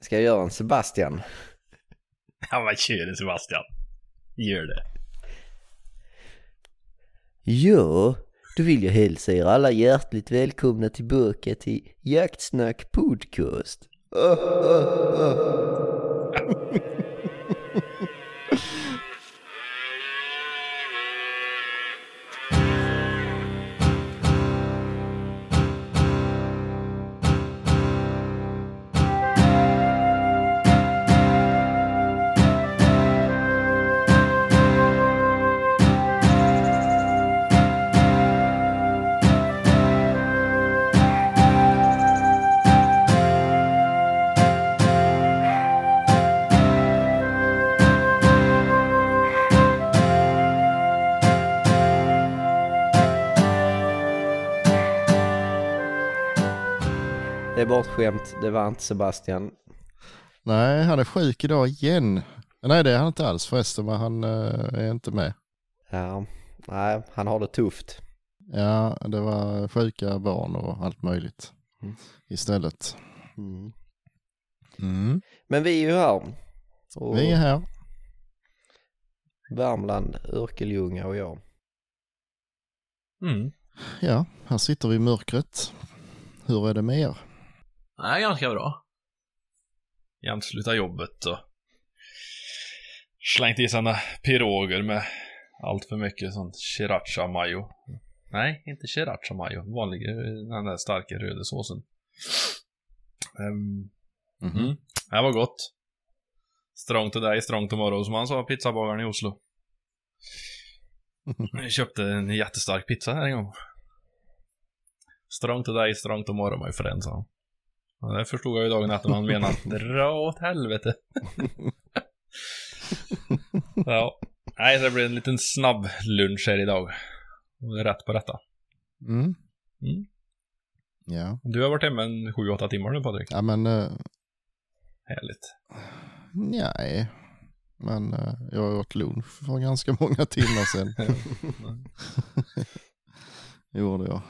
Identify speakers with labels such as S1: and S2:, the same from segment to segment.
S1: Ska jag göra en Sebastian?
S2: Ja, vad kör det Sebastian. Gör det.
S1: Ja, då vill jag hälsa er alla hjärtligt välkomna tillbaka till Jaktsnack Podcast. Oh, oh, oh. Det är bara ett skämt, det var inte Sebastian.
S3: Nej, han är sjuk idag igen. Nej, det är han inte alls förresten, men han eh, är inte med.
S1: Ja, nej, han har det tufft.
S3: Ja, det var sjuka barn och allt möjligt
S1: Mm.
S3: istället.
S1: Mm.
S3: Mm.
S1: Men vi är ju här. Och
S3: Vi är här.
S1: Värmland, Örkelljunga och jag.
S2: Mm.
S3: Ja, här sitter vi i mörkret. Hur är det med er?
S2: Nej, ganska bra. Jämt sluta jobbet och slängt i sådana piroger med allt för mycket sånt sriracha mayo. Nej, inte sriracha mayo. Vanlig, den där starka röda såsen. Um, mm. Det var gott. Strong today, strong tomorrow som han sa, pizzabagaren i Oslo. Jag köpte en jättestark pizza här en gång. Strong today, strong tomorrow my friend, sa han. Och det förstod jag ju dagen efter man menade dra åt helvete. ja. Nej, så det blir en liten snabb lunch här idag. Och det är rätt på detta.
S3: Mm.
S2: Mm.
S3: Ja.
S2: Du har varit hemma en 7-8 timmar nu Patrik.
S3: ja, men eh,
S2: Härligt.
S3: nej. Men eh, jag åt lunch för ganska många timmar sedan. Gjorde jag.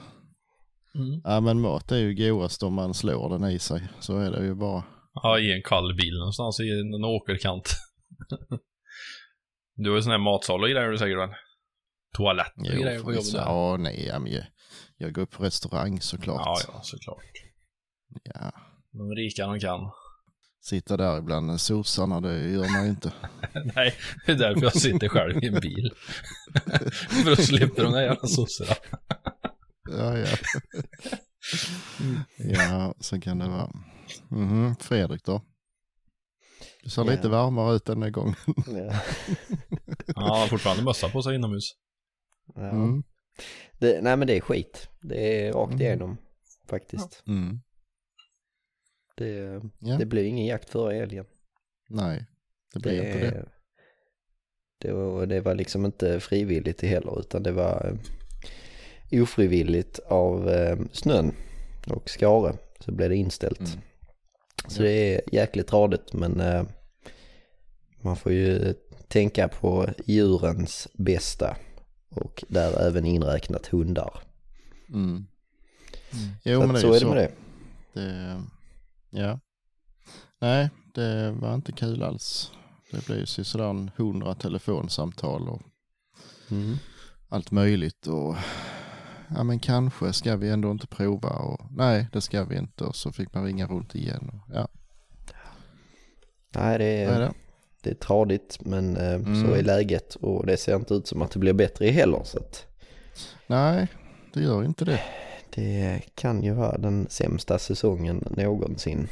S2: Mm.
S3: Ja, men mat är ju godast om man slår den i sig. Så är det ju bara.
S2: Ja, i en kall bil någonstans i en åkerkant. du har ju sån här matsal och grejer du säkert väl? Toalett och
S3: Jo,
S2: grejer på jobbet. där.
S3: Ja, nej, jag, jag går på restaurang såklart.
S2: Ja, ja, såklart.
S3: Ja.
S2: De rika de kan.
S3: Sitta där ibland sossarna, det gör man ju inte.
S2: Nej, det är därför jag sitter själv i en bil. För att slippa de där jävla sossarna.
S3: Ja, ja. ja, så kan det vara. Mhm, Fredrik då? Du ser
S1: Ja.
S3: lite varmare ut den här gången.
S1: Ja.
S2: Ja, han har fortfarande mössa på sig inomhus.
S1: Ja.
S3: Mm.
S1: Det, nej men det är skit. Det är rakt
S3: Mm.
S1: igenom faktiskt.
S3: Mm.
S1: Det,
S3: Ja.
S1: det blir ingen jakt före helgen.
S3: Nej, det blir inte det.
S1: det, var, det var liksom inte frivilligt heller utan det var eh, ofrivilligt av eh, snön och skare så blev det inställt.
S3: Mm.
S1: Så det är jäkligt radigt men eh, man får ju tänka på djurens bästa och där även inräknat hundar.
S3: Mm.
S1: Så,
S3: Jo, men
S1: att
S3: det
S1: så
S3: är
S1: det
S3: så.
S1: med det.
S3: det. Ja. Nej, det var inte kul alls. Det blev ju sådär hundra telefonsamtal och
S1: Mm.
S3: allt möjligt och ja men kanske ska vi ändå inte prova och nej det ska vi inte och så fick man ringa runt igen och ja,
S1: Nej det
S3: är
S1: är,
S3: det?
S1: det är tradigt men eh,
S3: Mm.
S1: så är läget och det ser inte ut som att det blir bättre heller så att
S3: Nej, det gör inte det.
S1: det kan ju vara den sämsta säsongen någonsin.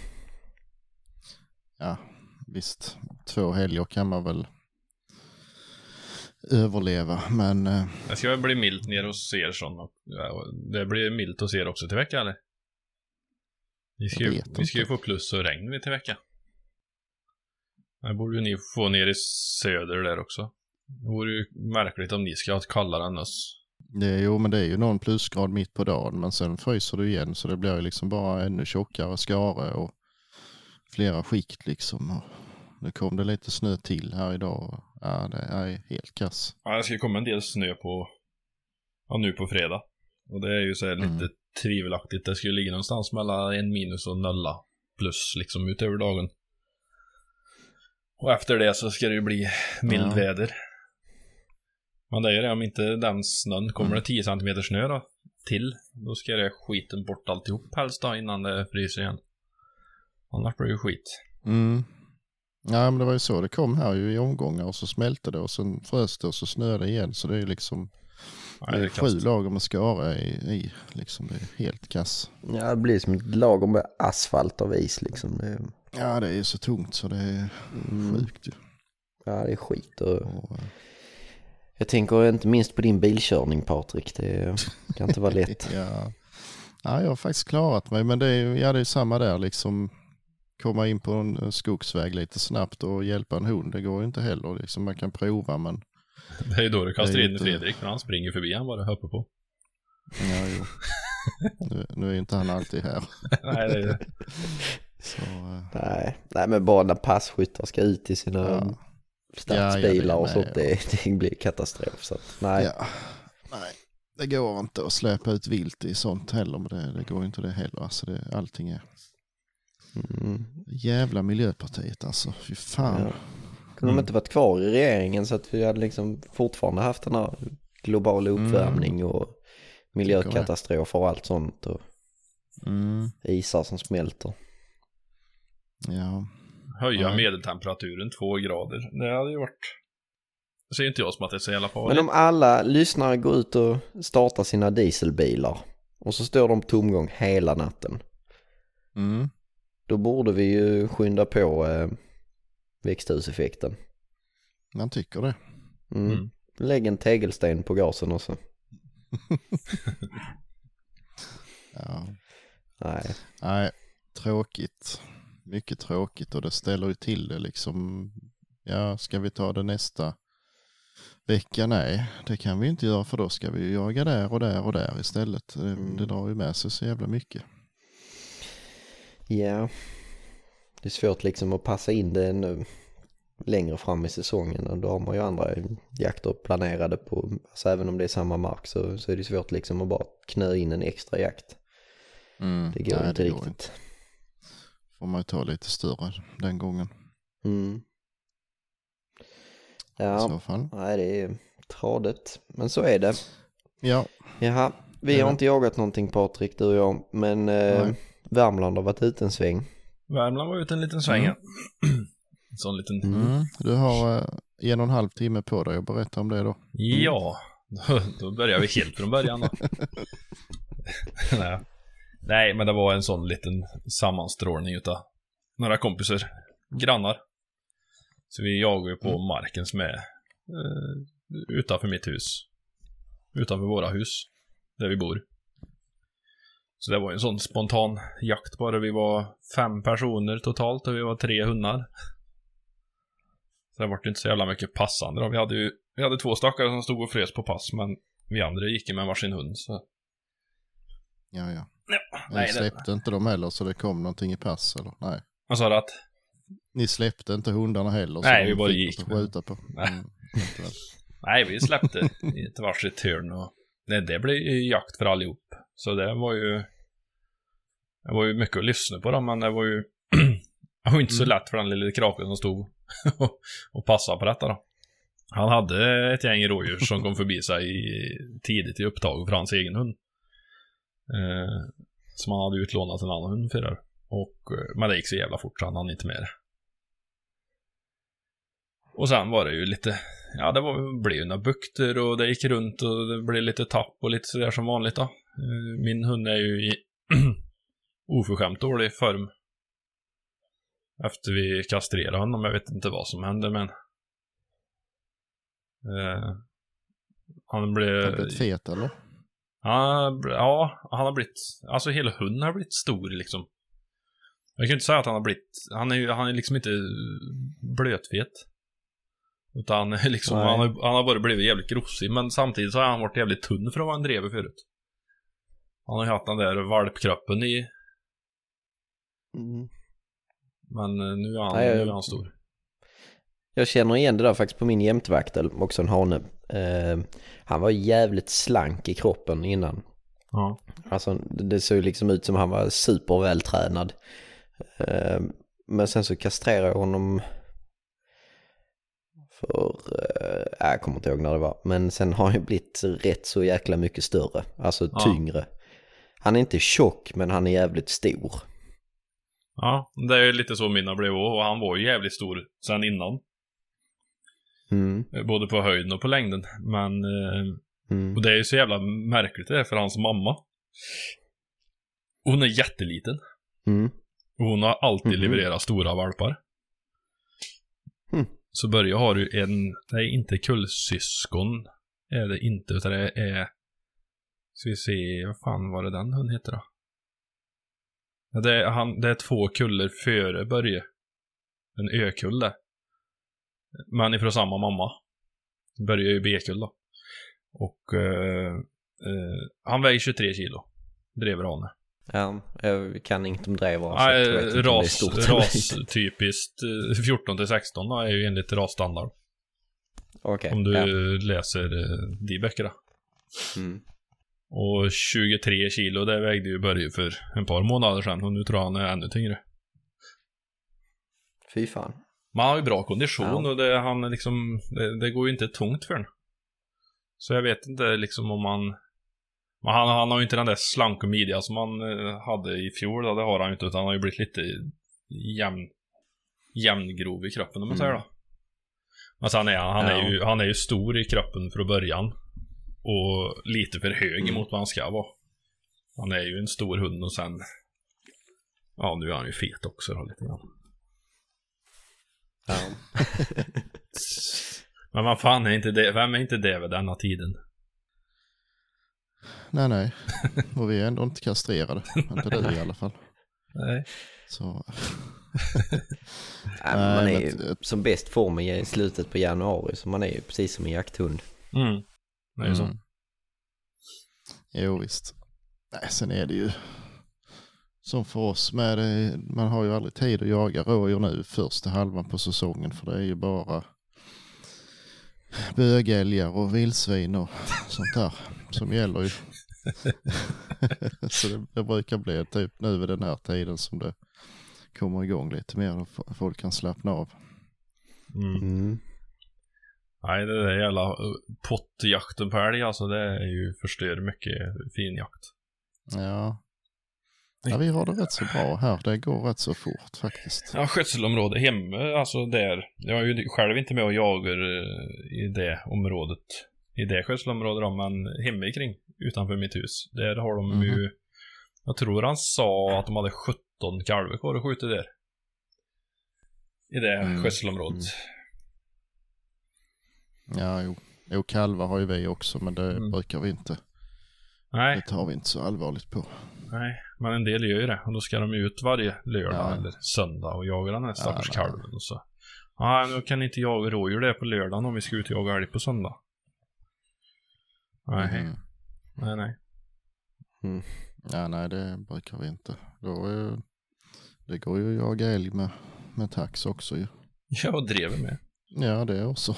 S3: Ja, visst, två helger kan man väl överleva men eh,
S2: Det ska väl bli milt ner hos er sån. Det blir milt hos er också till vecka eller? Vi ska, ju, vi ska ju få plus och regn till vecka. Det borde ju ni få ner i söder där också. Det vore ju märkligt om ni ska ha ett kallare än oss.
S3: det, jo men det är ju någon plusgrad mitt på dagen men sen fryser det igen så det blir ju liksom bara ännu tjockare skare och flera skikt liksom. Och nu kom det lite snö till här idag. Ja, det är helt kass.
S2: Ja, det ska komma en del snö på, ja nu på fredag. Och det är ju så här lite
S3: Mm.
S2: tvivelaktigt. Det skulle ligga någonstans mellan en minus och nolla plus liksom utöver dagen. Och efter det så ska det ju bli mildväder. Men det är det, om inte den snön, kommer det 10 cm snö då, till, då ska det skiten bort alltihop helst då innan det fryser igen. Annars blir det ju skit.
S3: Mm. Ja men det var ju så det kom här ju i omgångar och så smälte det och sen frös det och så snöade det igen så det är ju liksom
S2: Ja,
S3: det är sju lager med skara i, i liksom det är helt kass.
S1: Ja, det blir som ett lager med asfalt av is liksom. Det,
S3: Ja det är ju så tungt så det är sjukt ju.
S1: ja, det är skit. Och
S3: Och, eh,
S1: jag tänker inte minst på din bilkörning Patrik. Det kan inte vara lätt.
S3: ja. ja jag har faktiskt klarat mig men det är ju ja, det är samma där liksom komma in på en skogsväg lite snabbt och hjälpa en hund det går ju inte heller liksom man kan prova men
S2: Det är då du kastar
S3: Det
S2: in
S3: inte-
S2: Fredrik, för han springer förbi han bara hoppar på.
S3: ja jo. nu, nu är inte han alltid här.
S2: Nej, det är
S3: Så, eh,
S1: Nej, nej men bara när passkyttar ska ut i sina
S3: Ja. Ja, ja,
S1: stadsbilar
S3: det är
S1: och sånt,
S3: ja.
S1: det, det blir katastrof. Så att, nej.
S3: Ja, nej. Det går inte att släppa ut vilt i sånt heller. Men det, det går inte det heller. Alltså det, allting är
S1: Mm.
S3: jävla Miljöpartiet alltså. Fy fan.
S1: Ja. Kunde de inte varit kvar i regeringen så att vi hade liksom fortfarande haft den här globala uppvärmning och miljökatastrofer och allt sånt och
S3: Mm,
S1: isar som smälter.
S3: ja.
S2: höja medeltemperaturen två grader. Det hade ju varit... Det ser inte jag som att det är så jävla farligt.
S1: Men om alla lyssnare går ut och startar sina dieselbilar och så står de på tomgång hela natten.
S3: Mm,
S1: Då borde vi ju skynda på eh, växthuseffekten.
S3: man tycker det.
S1: Mm.
S2: Mm.
S1: Lägg en tegelsten på gasen också.
S3: Ja.
S1: Nej.
S3: Nej, tråkigt. Mycket tråkigt och det ställer ju till det liksom. Ja, ska vi ta det nästa vecka? Nej, det kan vi inte göra för då ska vi ju jaga där och där och där istället. Det,
S1: Mm.
S3: det drar ju med sig så jävla mycket.
S1: Ja. Det är svårt liksom att passa in det nu längre fram i säsongen. Och då har man ju andra jakter planerade på, alltså även om det är samma mark så, så är det svårt liksom att bara knö in en extra jakt.
S3: Mm.
S1: Det går
S3: Nej,
S1: inte
S3: det går
S1: riktigt.
S3: Får man ju ta lite större den gången
S1: Mm.
S3: i
S1: Ja,
S3: så fall.
S1: nej det är tradigt. Men så är det.
S3: Ja,
S1: Jaha, vi
S3: Ja.
S1: har inte jagat någonting Patrik, du och jag. Men eh,
S3: Nej.
S1: Värmland har varit ute en sväng.
S2: Värmland var ute en liten sväng.
S3: Mm.
S2: En sån liten...
S3: mm. du har eh, en och en halv timme på dig att berätta om det då.
S2: Ja, då, då börjar vi helt från början då. Nej. Nej, men det var en sån liten sammanstrålning utav några kompisar, grannar. Så vi jagar ju på marken som är eh, utanför mitt hus. Utanför våra hus, där vi bor. Så det var ju en sån spontan jakt bara. Vi var fem personer totalt och vi var tre hundar. Så det vart inte så jävla mycket passande då. Vi hade ju vi hade två stackare som stod och frös på pass, men vi andra gick ju med varsin hund, så...
S3: Ja, ja.
S2: Ja,
S3: Ni
S2: nej, det...
S3: släppte inte dem heller så det kom någonting i pass eller? Nej.
S2: Vad sa du att?
S3: Ni släppte inte hundarna heller? så
S2: Nej, vi bara gick
S3: att skjuta på.
S2: Nej.
S3: Mm.
S2: Nej, vi släppte i ett varsitt hörn och... Nej, det blev ju jakt för allihop. Så det var ju... Det var ju mycket att lyssna på då, men det var ju... det var inte så
S3: Mm.
S2: lätt för den lilla kraken som stod och- passade på detta då. Han hade ett gäng rådjur som kom förbi sig i- tidigt i upptag för hans egen hund. Eh, som han hade utlånat en annan hund för. Och, eh, men det gick så jävla fort så han hann inte med det. Och sen var det ju lite, ja det var, blev ju några bukter och det gick runt och det blev lite tapp och lite sådär som vanligt då. Eh, Min hund är ju i oförskämt dålig form. Efter vi kastrerade honom, jag vet inte vad som hände men... Eh, han blev...
S3: Du blivit fet eller?
S2: Han, ja, han har blivit, alltså hela hunden har blivit stor liksom. Jag kan inte säga att han har blivit, han är ju, han är liksom inte blötfet. Utan han är liksom,
S1: Nej.
S2: han har, han har bara blivit jävligt grossig, men samtidigt så har han varit jävligt tunn för att vara en drever förut. Han har ju haft den där valpkroppen i,
S1: Mm.
S2: men eh, nu är han,
S1: Nej, jag-
S2: nu är han stor.
S1: Jag känner igen det där faktiskt på min jämtvaktel, också en hane. Eh, han var jävligt slank i kroppen innan.
S2: Ja.
S1: Alltså det såg liksom ut som han var supervältränad. Eh, men sen så kastrerade jag honom För, äh, jag kommer inte ihåg när det var. Men sen har han ju blivit rätt så jäkla mycket större. Alltså
S2: Ja.
S1: tyngre. Han är inte tjock men han är jävligt stor.
S2: Ja, det är ju lite så mina blev och han var ju jävligt stor sen innan.
S1: Mm,
S2: Både på höjden och på längden. Men, eh,
S1: mm,
S2: och det är ju så jävla märkligt det är för hans mamma. Hon är jätteliten.
S1: mm,
S2: Och hon har alltid
S1: Mhm.
S2: levererat stora valpar.
S1: Mm.
S2: Så Börje har ju en, nej inte kullsyskon är det inte, utan det är, ska vi se, vad fan var det den hunden heter då? Ja, det, är, han, det är två kuller före Börje. En ökulle. Men ifrån samma mamma. Börje är ju B-kull då. Och eh, eh, han väger 23 kilo. Drevrane.
S1: Ja, jag kan inget om drevar. så
S2: Nej, ras, ras typiskt eh, 14 till 16 då, är ju enligt rasstandard.
S1: Okej,
S2: Om du
S1: ja.
S2: läser eh, de böckerna.
S1: Mm.
S2: Och 23 kilo, det vägde ju Börje för en par månader sedan och nu tror jag han är ännu tyngre.
S1: Fy fan.
S2: Men han har ju bra kondition
S1: Ja.
S2: och det, han är liksom, det, det går ju inte tungt för honom. Så jag vet inte liksom om man... Men han, han har ju inte den där slanka midjan som han eh, hade i fjol, då, det har han ju inte, utan han har ju blivit lite jämn, jämngrov i kroppen om man
S1: Mm.
S2: säger då. Alltså han är, han, är
S1: Ja.
S2: ju, han är ju stor i kroppen från början. Och lite för hög
S1: Mm.
S2: emot vad han ska vara. Han är ju en stor hund och sen... Ja, nu är han ju fet också då, lite grann.
S1: Ja.
S2: Men vad fan är inte det, vem är inte det vid denna tiden?
S3: Nej, nej. Och vi är ändå inte kastrerade. Inte du i alla fall.
S2: Nej.
S3: Så,
S1: Nej, man är ju
S3: t-
S1: som bäst form i slutet på januari så man är ju precis som en jakthund.
S2: Mm. Det är ju så.
S3: Mm. Jo, visst. Nej, sen är det ju som för oss med det, man har ju aldrig tid att jaga rådjur nu första halvan på säsongen för det är ju bara bögälgar och vildsvin och sånt där som gäller ju. Så det, det brukar bli typ nu vid den här tiden som det kommer igång lite mer och folk kan slappna av.
S2: Mm.
S1: Mm.
S2: Nej, det där jävla uh, pottjakten på älg alltså, det är ju förstör mycket fin jakt.
S3: Ja. ja, vi har det rätt så bra här. Det går rätt så fort faktiskt.
S2: Ja, skötselområde hemma, alltså där. Jag är ju själv inte med och jagar eh, i det området. I det skötselområdet då, men hemma kring utanför mitt hus. Där har de
S3: Mhm.
S2: ju... Jag tror han sa att de hade 17 kalvar kvar att skjuta där. I det
S3: Mm.
S2: skötselområdet.
S3: Ja, jo. jo, kalvar har ju vi också, men det
S2: Mm.
S3: brukar vi inte.
S2: Nej,
S3: Det tar vi inte så allvarligt på.
S2: nej, men en del gör ju det. Och då ska de ut varje lördag
S3: Ja.
S2: eller söndag och jaga den här stackars
S3: Ja, nej.
S2: kalven. Och så. Ja, nu kan inte jaga rådjur där på lördagen om vi ska ut och jaga älg på söndag. Nej,
S3: Mhm.
S2: nej, nej.
S3: Ja, nej, det brukar vi inte. Då är, det går ju att jaga älg med, med tax också ju.
S2: Jag drev med.
S3: Ja, det är också.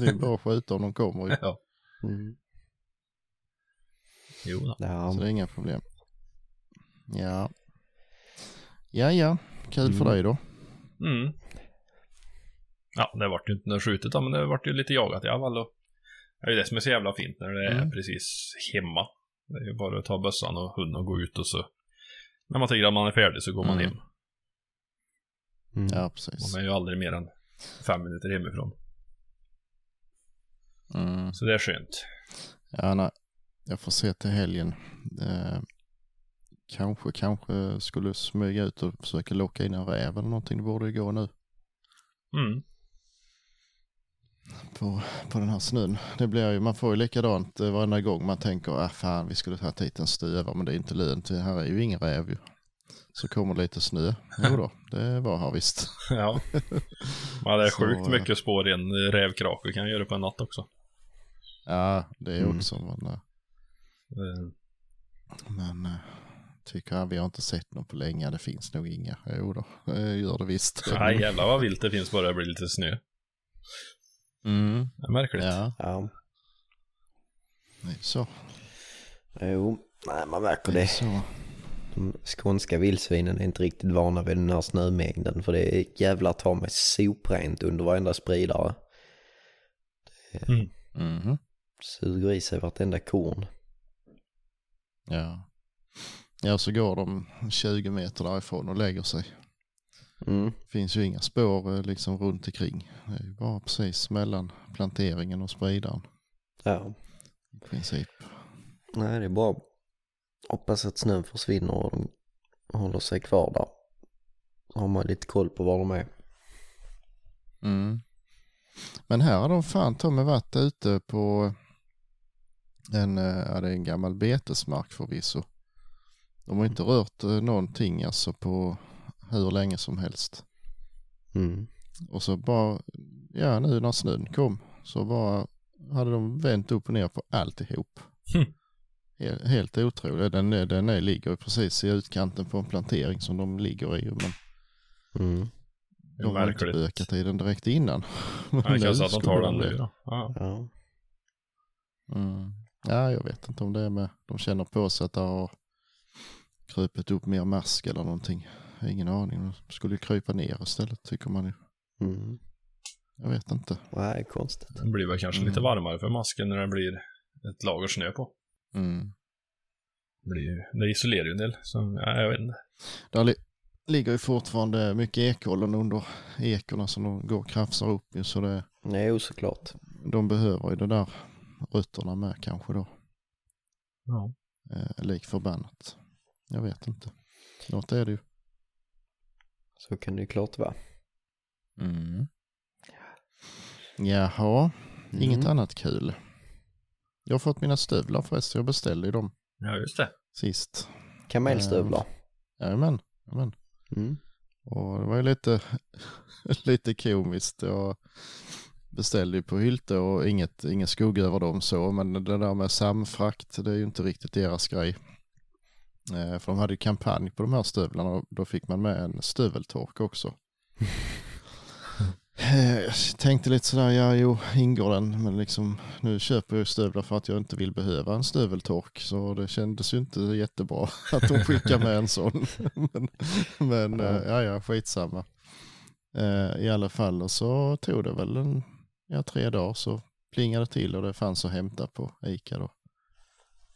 S3: Det är bara att skjuta om de kommer ju.
S2: Ja.
S1: Mm.
S2: Jo då.
S1: Ja.
S3: Så det är inga problem. Ja. Ja, ja. Kul för
S1: Mm.
S3: dig då.
S2: Mm. Ja, det vart ju inte något skjutet då, men det vart ju lite jagat i alla fall. Det är ju det som är så jävla fint när det är
S3: Mm.
S2: precis hemma. Det är ju bara att ta bössan och hunden och gå ut och så när man tycker att man är färdig så går man
S3: Mm.
S2: hem.
S1: Mm.
S3: Ja, precis.
S2: Man är ju aldrig mer än fem minuter hemifrån.
S3: Mm.
S2: Så det är skönt.
S3: Ja, nej. Jag får se till helgen. Eh, kanske, kanske skulle smyga ut och försöka locka in en räv eller någonting. Det borde ju gå nu
S2: Mm.
S3: på, på den här snön. Det blir ju, man får ju likadant eh, varenda gång man tänker, ah fan vi skulle ta hit en stövare men det är inte lönt. Här är ju ingen räv ju. Så kommer lite snö. Jo då, det var här visst.
S2: Ja. Men det är
S3: Så,
S2: sjukt
S3: eh,
S2: mycket spår i en rävkrake kan jag göra på en natt också.
S3: Ja, det är
S1: Mm.
S3: också. Men, eh,
S2: Eh,
S3: men eh, tycker jag, vi har inte sett någon på länge. Det finns nog inga. Jo då, gör det visst.
S2: Nej, jävlar vad vilt det finns bara det blir lite snö.
S3: Mm.
S2: Det är märkligt.
S3: Ja,
S1: Ja.
S3: är så.
S1: Jo, nej man märker
S3: Det så.
S1: De skånska vildsvinen är inte riktigt vana vid den här snömängden för det är jävlar ta mig soprent under varenda spridare.
S2: Mm.
S3: Mhm.
S1: Suger i sig vartenda korn.
S3: Ja. Ja, så går de 20 meter därifrån och lägger sig.
S1: Mm.
S3: finns ju inga spår eh, liksom runt omkring. Det är ju bara precis mellan planteringen och spridaren
S1: Ja,
S3: i princip.
S1: nej det är bara hoppas att snön försvinner och de håller sig kvar där. Så har man lite koll på var de är.
S3: Mm. Men här har de fan ta mig varit ute på en, eh, ja, det är en gammal betesmark förvisso. De har inte rört eh, någonting alltså på hur länge som helst.
S1: Mm.
S3: Och så bara, ja nu när snön kom så bara hade de vänt upp och ner på alltihop.
S2: Hm.
S3: Helt, helt otroligt. Den, är- den är, ligger ju precis i utkanten på en plantering som de ligger i. Men
S1: Mm.
S3: De har inte
S2: märkligt.
S3: ökat i den direkt innan. Men
S2: Ja, det kanske
S3: nu
S2: att de
S3: skulle
S2: tar den
S3: det.
S2: Ja.
S1: Ja.
S3: Mm. Ja, jag vet inte om det är med. De känner på sig att det har krupit upp mer mask eller någonting. Jag har Ingen aning. De skulle ju krypa ner istället tycker man ju.
S1: Mm.
S3: Jag vet inte.
S1: Nej, konstigt.
S2: Det blir väl kanske lite
S3: Mm.
S2: varmare för masken när det blir ett lager snö på.
S3: Mm.
S2: Det, blir ju, det isolerar ju en del. Så, ja, jag vet inte.
S3: Där li ligger ju fortfarande mycket ekollon under ekorna som de går och krafsar upp ju, så det,
S1: Jo, såklart.
S3: de behöver ju det där rötterna med kanske då.
S2: Ja.
S3: Eh, lik förbannat. Jag vet inte. Något är det ju.
S1: Så kan det ju klart vara.
S3: Mm. Jaha, inget
S1: Mm.
S3: annat kul. Jag har fått mina stövlar förresten. Jag beställde ju dem
S2: ja, just det.
S3: sist.
S1: Kamelstövlar.
S3: Jajamän, jajamän.
S1: Mm.
S3: Och det var ju lite, lite komiskt. Jag beställde ju på Hylte och inget, ingen skugg över dem så. Men det där med samfrakt, det är ju inte riktigt deras grej. Eh, För de hade ju kampanj på de här stövlarna och då fick man med en stöveltork också. Eh, Jag tänkte lite sådär, ja jo, ingår den, men liksom nu köper jag stövlar för att jag inte vill behöva en stöveltork. Så det kändes ju inte jättebra att de skickar med en sån. men men
S1: Ja.
S3: ja, ja, skitsamma. Eh, I alla fall, och så tog det väl en, ja, tre dagar så plingade det till och det fanns att hämta på Ica då.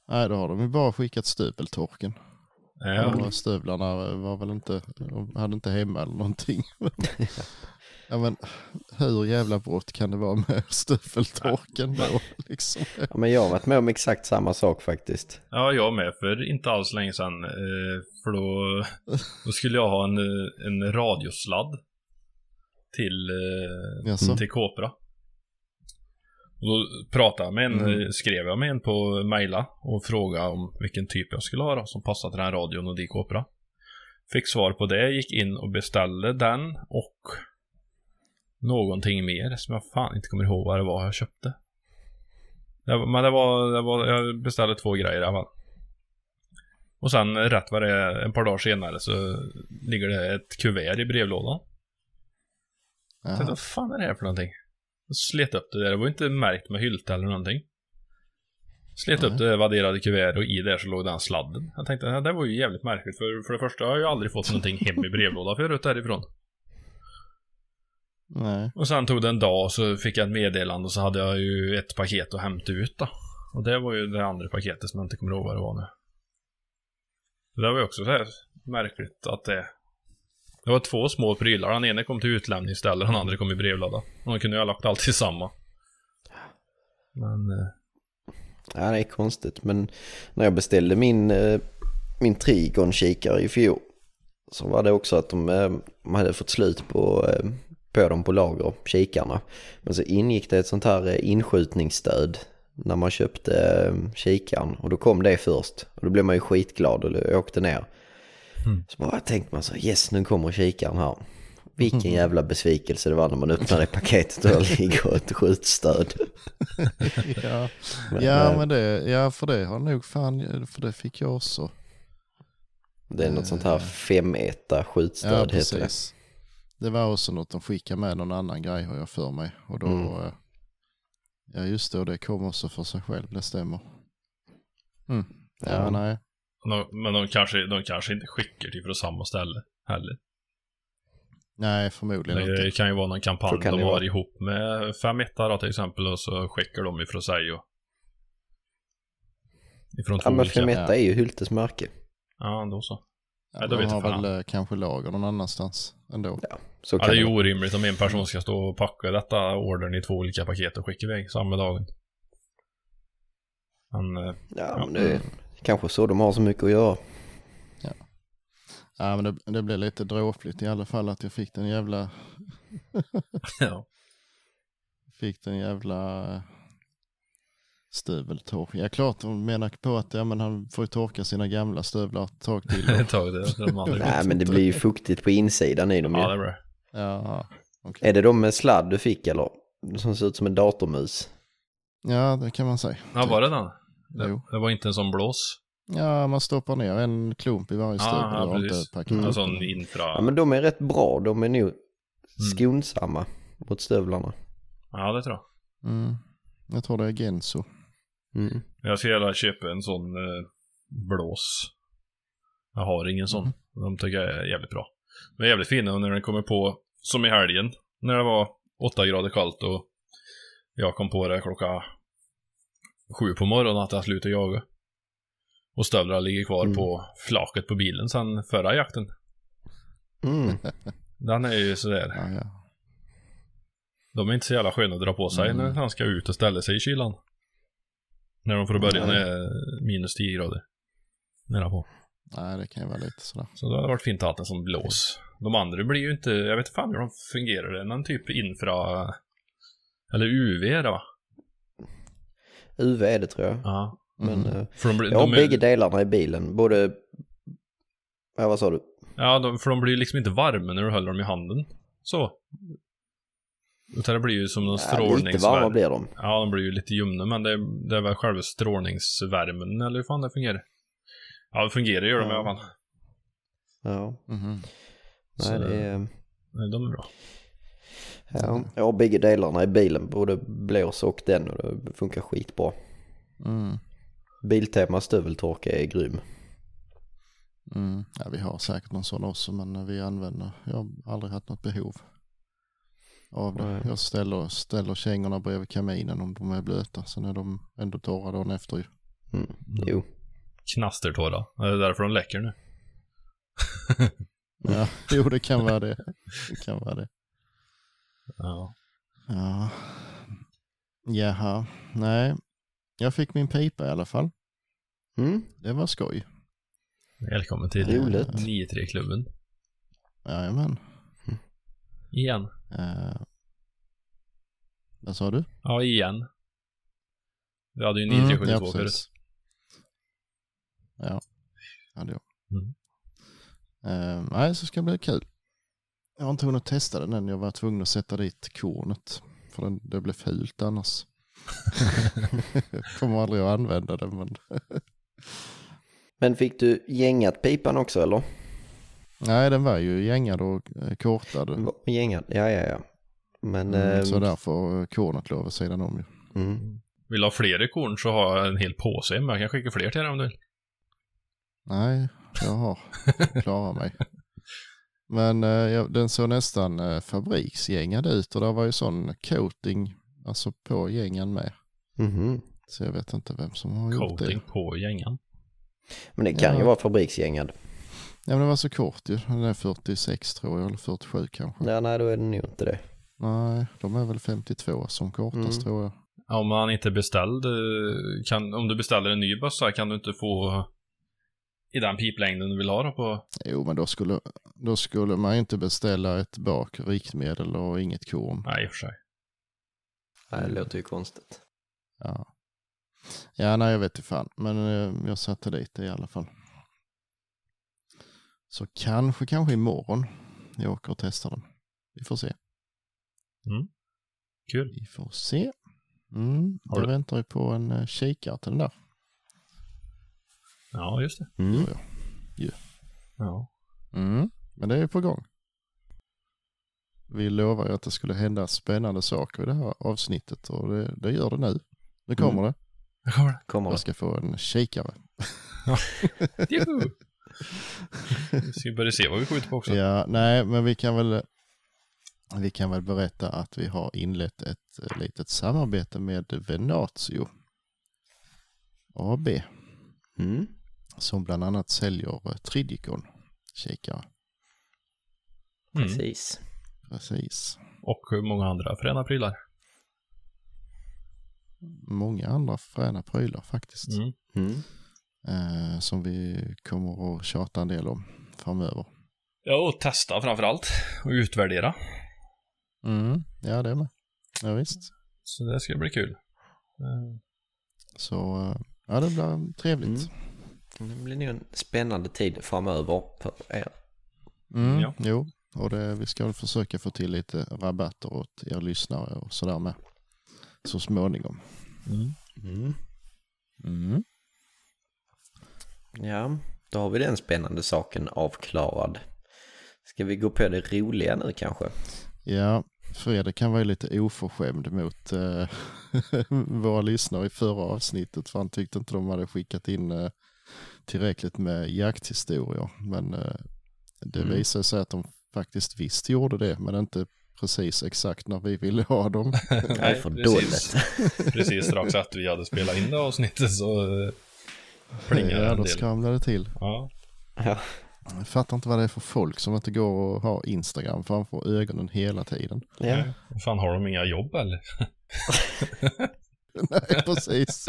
S3: Nej, då har de ju bara skickat stöveltorken.
S2: Ja.
S3: Stövlarna var väl inte, de hade inte hemma eller någonting. ja men hur jävla brott kan det vara med stöveltorken då liksom?
S1: Ja, men jag har varit med om exakt samma sak faktiskt.
S2: ja, jag med för inte alls länge sedan. Eh, för då, då skulle jag ha en, eh, en radiosladd till, eh,
S3: Jaså?
S2: till Kopra. Och då pratade jag med en,
S3: Mm.
S2: skrev jag med en på mejla och frågade om vilken typ jag skulle ha då, som passade till den här radion och dit Kopra. Fick svar på det, gick in och beställde den och någonting mer som jag fan inte kommer ihåg vad det var jag köpte. Det men det var, det var, jag beställde två grejer i alla fall. Och sen rätt vad det är, en par dagar senare så ligger det ett kuvert i brevlådan. Jag tänkte, vad fan är det här för någonting? Slet upp det där, det var inte märkt med hylte eller någonting. Slet upp
S3: Nej.
S2: det vadderade kuvert och i där så låg den sladden. Jag tänkte, det där var ju jävligt märkligt för, för det första har jag ju aldrig fått någonting hem i brevlådan förut därifrån.
S3: Nej.
S2: Och sen tog det en dag och så fick jag ett meddelande och så hade jag ju ett paket att hämta ut då. Och det var ju det andra paketet som jag inte kommer ihåg vad det var nu. Det var ju också så här märkligt att det... Det var två små prylar. Den ena kom till utlämningsställe, den andra kom i brevlåda. Och de kunde ju ha lagt allt i samma. Men... eh,
S1: Ja, det är konstigt. Men när jag beställde min, eh, min Trigon-kikare i fjol så var det också att de, eh, de hade fått slut på, eh, på dem på lager, kikarna. Men så ingick det ett sånt här eh, inskjutningsstöd när man köpte kikaren och då kom det först. Och då blev man ju skitglad och åkte ner.
S2: Mm.
S1: Så bara tänkte man så yes nu kommer kikaren här. Vilken jävla besvikelse det var när man öppnade paketet och där ligger ett skjutstöd.
S3: ja.
S1: Men,
S3: ja,
S1: eh,
S3: men det, ja, för det har nog fan, för det fick jag också.
S1: Det är något sånt här 5-1
S3: Ja,
S1: skjutstöd heter det.
S3: Det var också något de skickade med någon annan grej har jag för mig. Och då,
S1: Mm.
S3: eh, ja just det, och det kom också för sig själv, det stämmer. Mm. Ja,
S1: Ja.
S3: nej.
S2: De, men de kanske, de kanske inte skickar till från samma ställe heller.
S3: Nej, förmodligen inte.
S2: Det kan ju vara någon kampanj de
S1: det
S2: har
S1: vara.
S2: ihop med 5 då till exempel och så skickar de ifrån sig och... Ifrån
S1: Ja men
S2: olika...
S1: Flemetta är ju Hyltes märke.
S2: Ja, då så.
S3: Ja,
S2: Nej, då
S3: de
S2: vet
S3: har
S2: jag
S3: väl eh, kanske lager någon annanstans ändå.
S1: Ja, så
S2: Ja, det är ju orimligt om en person ska stå och packa detta ordern i två olika paket och skicka iväg samma dagen. Men, eh,
S1: Ja men det är kanske så de har så mycket att göra.
S3: Ja, men det, det blev lite dråpligt i alla fall att jag fick den jävla,
S2: ja.
S3: fick den jävla eh, stöveltork. Ja, klart de menar på att ja, men han får ju torka sina gamla stövlar ett tag till.
S2: Ett tag andra.
S1: Nej men det blir ju fuktigt på insidan i dem
S2: Ja,
S1: ju.
S2: det blir.
S3: Ja, okej.
S1: Är det de med sladd du fick eller? Som ser ut som en datormus.
S3: ja, det kan man säga.
S2: Ja, var det den? Det,
S3: Jo.
S2: det var inte en sån blås?
S3: Ja, man stoppar ner en klump i varje
S2: Ja,
S3: stövel
S2: ja,
S3: och inte.
S1: Mm.
S2: En sån infra...
S1: Ja men de är rätt bra. De är nog skonsamma mot stövlarna.
S2: Ja, det tror jag.
S3: Mm. Jag tror det är Genso.
S1: Mm.
S2: Jag ska gärna köpa en sån eh, blås. Jag har ingen sån. De tycker jag är jävligt bra. De är jävligt fina när den kommer på, som i helgen, när det var 8 grader kallt och jag kom på det klockan sju på morgonen att jag slutade jaga. Och stövlarna ligger kvar
S1: Mm.
S2: på flaket på bilen sen förra jakten.
S1: Mm.
S2: Den är ju sådär.
S3: Ja, ja.
S2: De är inte så jävla sköna att dra på sig
S3: Mm.
S2: när han ska ut och ställa sig i kylan. När de får börja
S3: Nej.
S2: är minus 10 grader. Nära på.
S3: Nej, det kan ju vara lite sådär.
S2: Så det hade varit fint att ha en sån blås. De andra blir ju inte, jag vet fan hur de fungerar. Det är någon typ infra... Eller UV va?
S1: UV är det tror jag.
S2: Ja.
S1: Men
S3: Mm.
S1: eh,
S2: För de, blir-
S1: jag har
S2: de är,
S1: bägge delarna i bilen. Både... Ja vad sa du?
S2: Ja, de, för de blir liksom inte varma när du håller dem i handen. Så. Utan det blir ju som någon
S1: Ja, lite varma
S2: strålningsvärme.
S1: blir de.
S2: Ja, de blir ju lite ljumna, men det är, det är väl själva strålningsvärmen, eller hur fan det fungerar? Ja, det fungerar gör de i
S1: Ja.
S2: alla fall.
S1: Ja.
S3: Mhm.
S2: Så-
S1: Nej det är...
S2: Nej, De är bra.
S1: Ja, jag har bägge delarna i bilen. Både blås och den och det funkar skitbra.
S3: Mm.
S1: Biltema stöveltorka är grym.
S3: Mm. Ja, vi har säkert någon sån också men vi använder, jag har aldrig haft något behov av det.
S1: Nej.
S3: Jag ställer, ställer kängorna bredvid kaminen om de är blöta. Sen är de ändå torra dagen efter ju.
S1: Mm. Jo.
S2: Knastertorra. Det är därför de läcker nu.
S3: Ja, jo det kan vara det. Det kan vara det.
S2: Ja.
S3: Ja. Jaha, nej. Jag fick min pipa i alla fall.
S1: Mm.
S3: Det var skoj.
S2: Välkommen till
S1: Roligt.
S2: 9-3-klubben.
S3: Jajamän.
S2: Igen.
S3: Uh, vad sa du?
S2: Ja, igen. Vi hade ju
S3: Mm,
S2: 9-3-72
S3: ja,
S2: förut.
S3: Ja, hade jag.
S2: Mm.
S3: Eh, nej, så ska det bli kul. Jag har inte hunnit testa den än. Jag var tvungen att sätta dit kornet. För den, det blev fult annars. Kommer aldrig att använda den. Men...
S1: Men fick du gängat pipan också eller?
S3: nej, den var ju gängad och eh, kortad.
S1: Gängad? Ja, ja, ja. Men...
S3: Mm,
S1: ehm,
S3: så där får eh, kornet lov vid sidan om ju.
S1: Mm.
S2: Vill du ha fler korn så har jag en hel påse men jag kan skicka fler till dig om du vill.
S3: Nej, jag har klarat mig. Men eh, den såg nästan eh, fabriksgängad ut och där var ju sån coating alltså på gängen med.
S1: Mhm.
S3: Så jag vet inte vem som har gjort
S2: Coating
S3: det.
S2: på gängan.
S1: Men det kan ju
S3: Ja.
S1: vara fabriksgängad.
S3: Ja men det var så kort ju. Den är 46 tror jag, eller 47 kanske.
S1: Ja, nej då är det nog inte det.
S3: Nej, de är väl 52 som kortast
S1: Mm.
S3: tror jag.
S2: Om man inte beställd, kan, om du beställer en ny bössa kan du inte få i den piplängden du vill ha då på...
S3: Jo men då skulle, då skulle man inte beställa ett bak riktmedel och inget korn.
S2: Nej, i och för sig.
S1: Nej, det låter ju konstigt.
S3: Ja. ja, nej jag vet inte fan. Men eh, jag satte dit det i alla fall. Så kanske, kanske imorgon jag åker och testar den. Vi får se.
S2: Kul.
S3: Vi får se. Mm,
S2: Har
S3: jag
S2: du-
S3: väntar ju på en uh, kikare till den där.
S2: Ja, just det.
S1: Mm.
S2: Ja.
S3: Mm, men det är på gång. Vi lovar ju att det skulle hända spännande saker i det här avsnittet och det, det gör det nu. Nu kommer det.
S2: Jag kommer det.
S1: Kommer
S3: Jag
S1: det.
S3: ska få en kikare.
S2: Vi ska börja se vad vi skjuter på också.
S3: Ja, nej, men vi kan väl Vi kan väl berätta att vi har inlett ett eh, litet samarbete med Venatio AB
S1: Mm.
S3: Som bland annat säljer eh, Tridicon kikare.
S2: Mm.
S1: Precis.
S3: Precis.
S2: Och många andra fräna prylar.
S3: Många andra fräna prylar faktiskt.
S2: Mm.
S1: Mm.
S3: Eh, som vi kommer att tjata en del om framöver.
S2: Ja, och testa framförallt. Och utvärdera.
S3: Mm. Ja, det med. Ja, visst.
S2: Så det ska bli kul.
S3: Så eh, ja, det blir trevligt.
S1: Det blir nog en spännande tid framöver för er.
S3: Mm,
S2: Ja.
S3: Jo, och det, vi ska väl försöka få till lite rabatter åt er lyssnare och sådär med. Så småningom.
S2: Mm.
S1: Mm.
S3: Mm.
S1: Ja, då har vi den spännande saken avklarad. Ska vi gå på det roliga nu kanske?
S3: Ja, Fredrik kan vara lite oförskämd mot eh, våra lyssnare i förra avsnittet för han tyckte inte de hade skickat in eh, tillräckligt med jakthistorier. Men eh, det
S1: Mm.
S3: visade sig att de faktiskt visst gjorde det, men inte precis exakt när vi ville ha dem.
S1: Det är för dåligt.
S2: Precis strax att vi hade spelat in det avsnittet så eh, plingade
S3: ja,
S2: en
S3: då skramlade det till.
S2: Ja.
S1: Ja.
S3: Jag fattar inte vad det är för folk som inte går och har Instagram framför ögonen hela tiden.
S1: Ja.
S2: Nej. Fan, har de inga jobb eller?
S3: Nej, precis.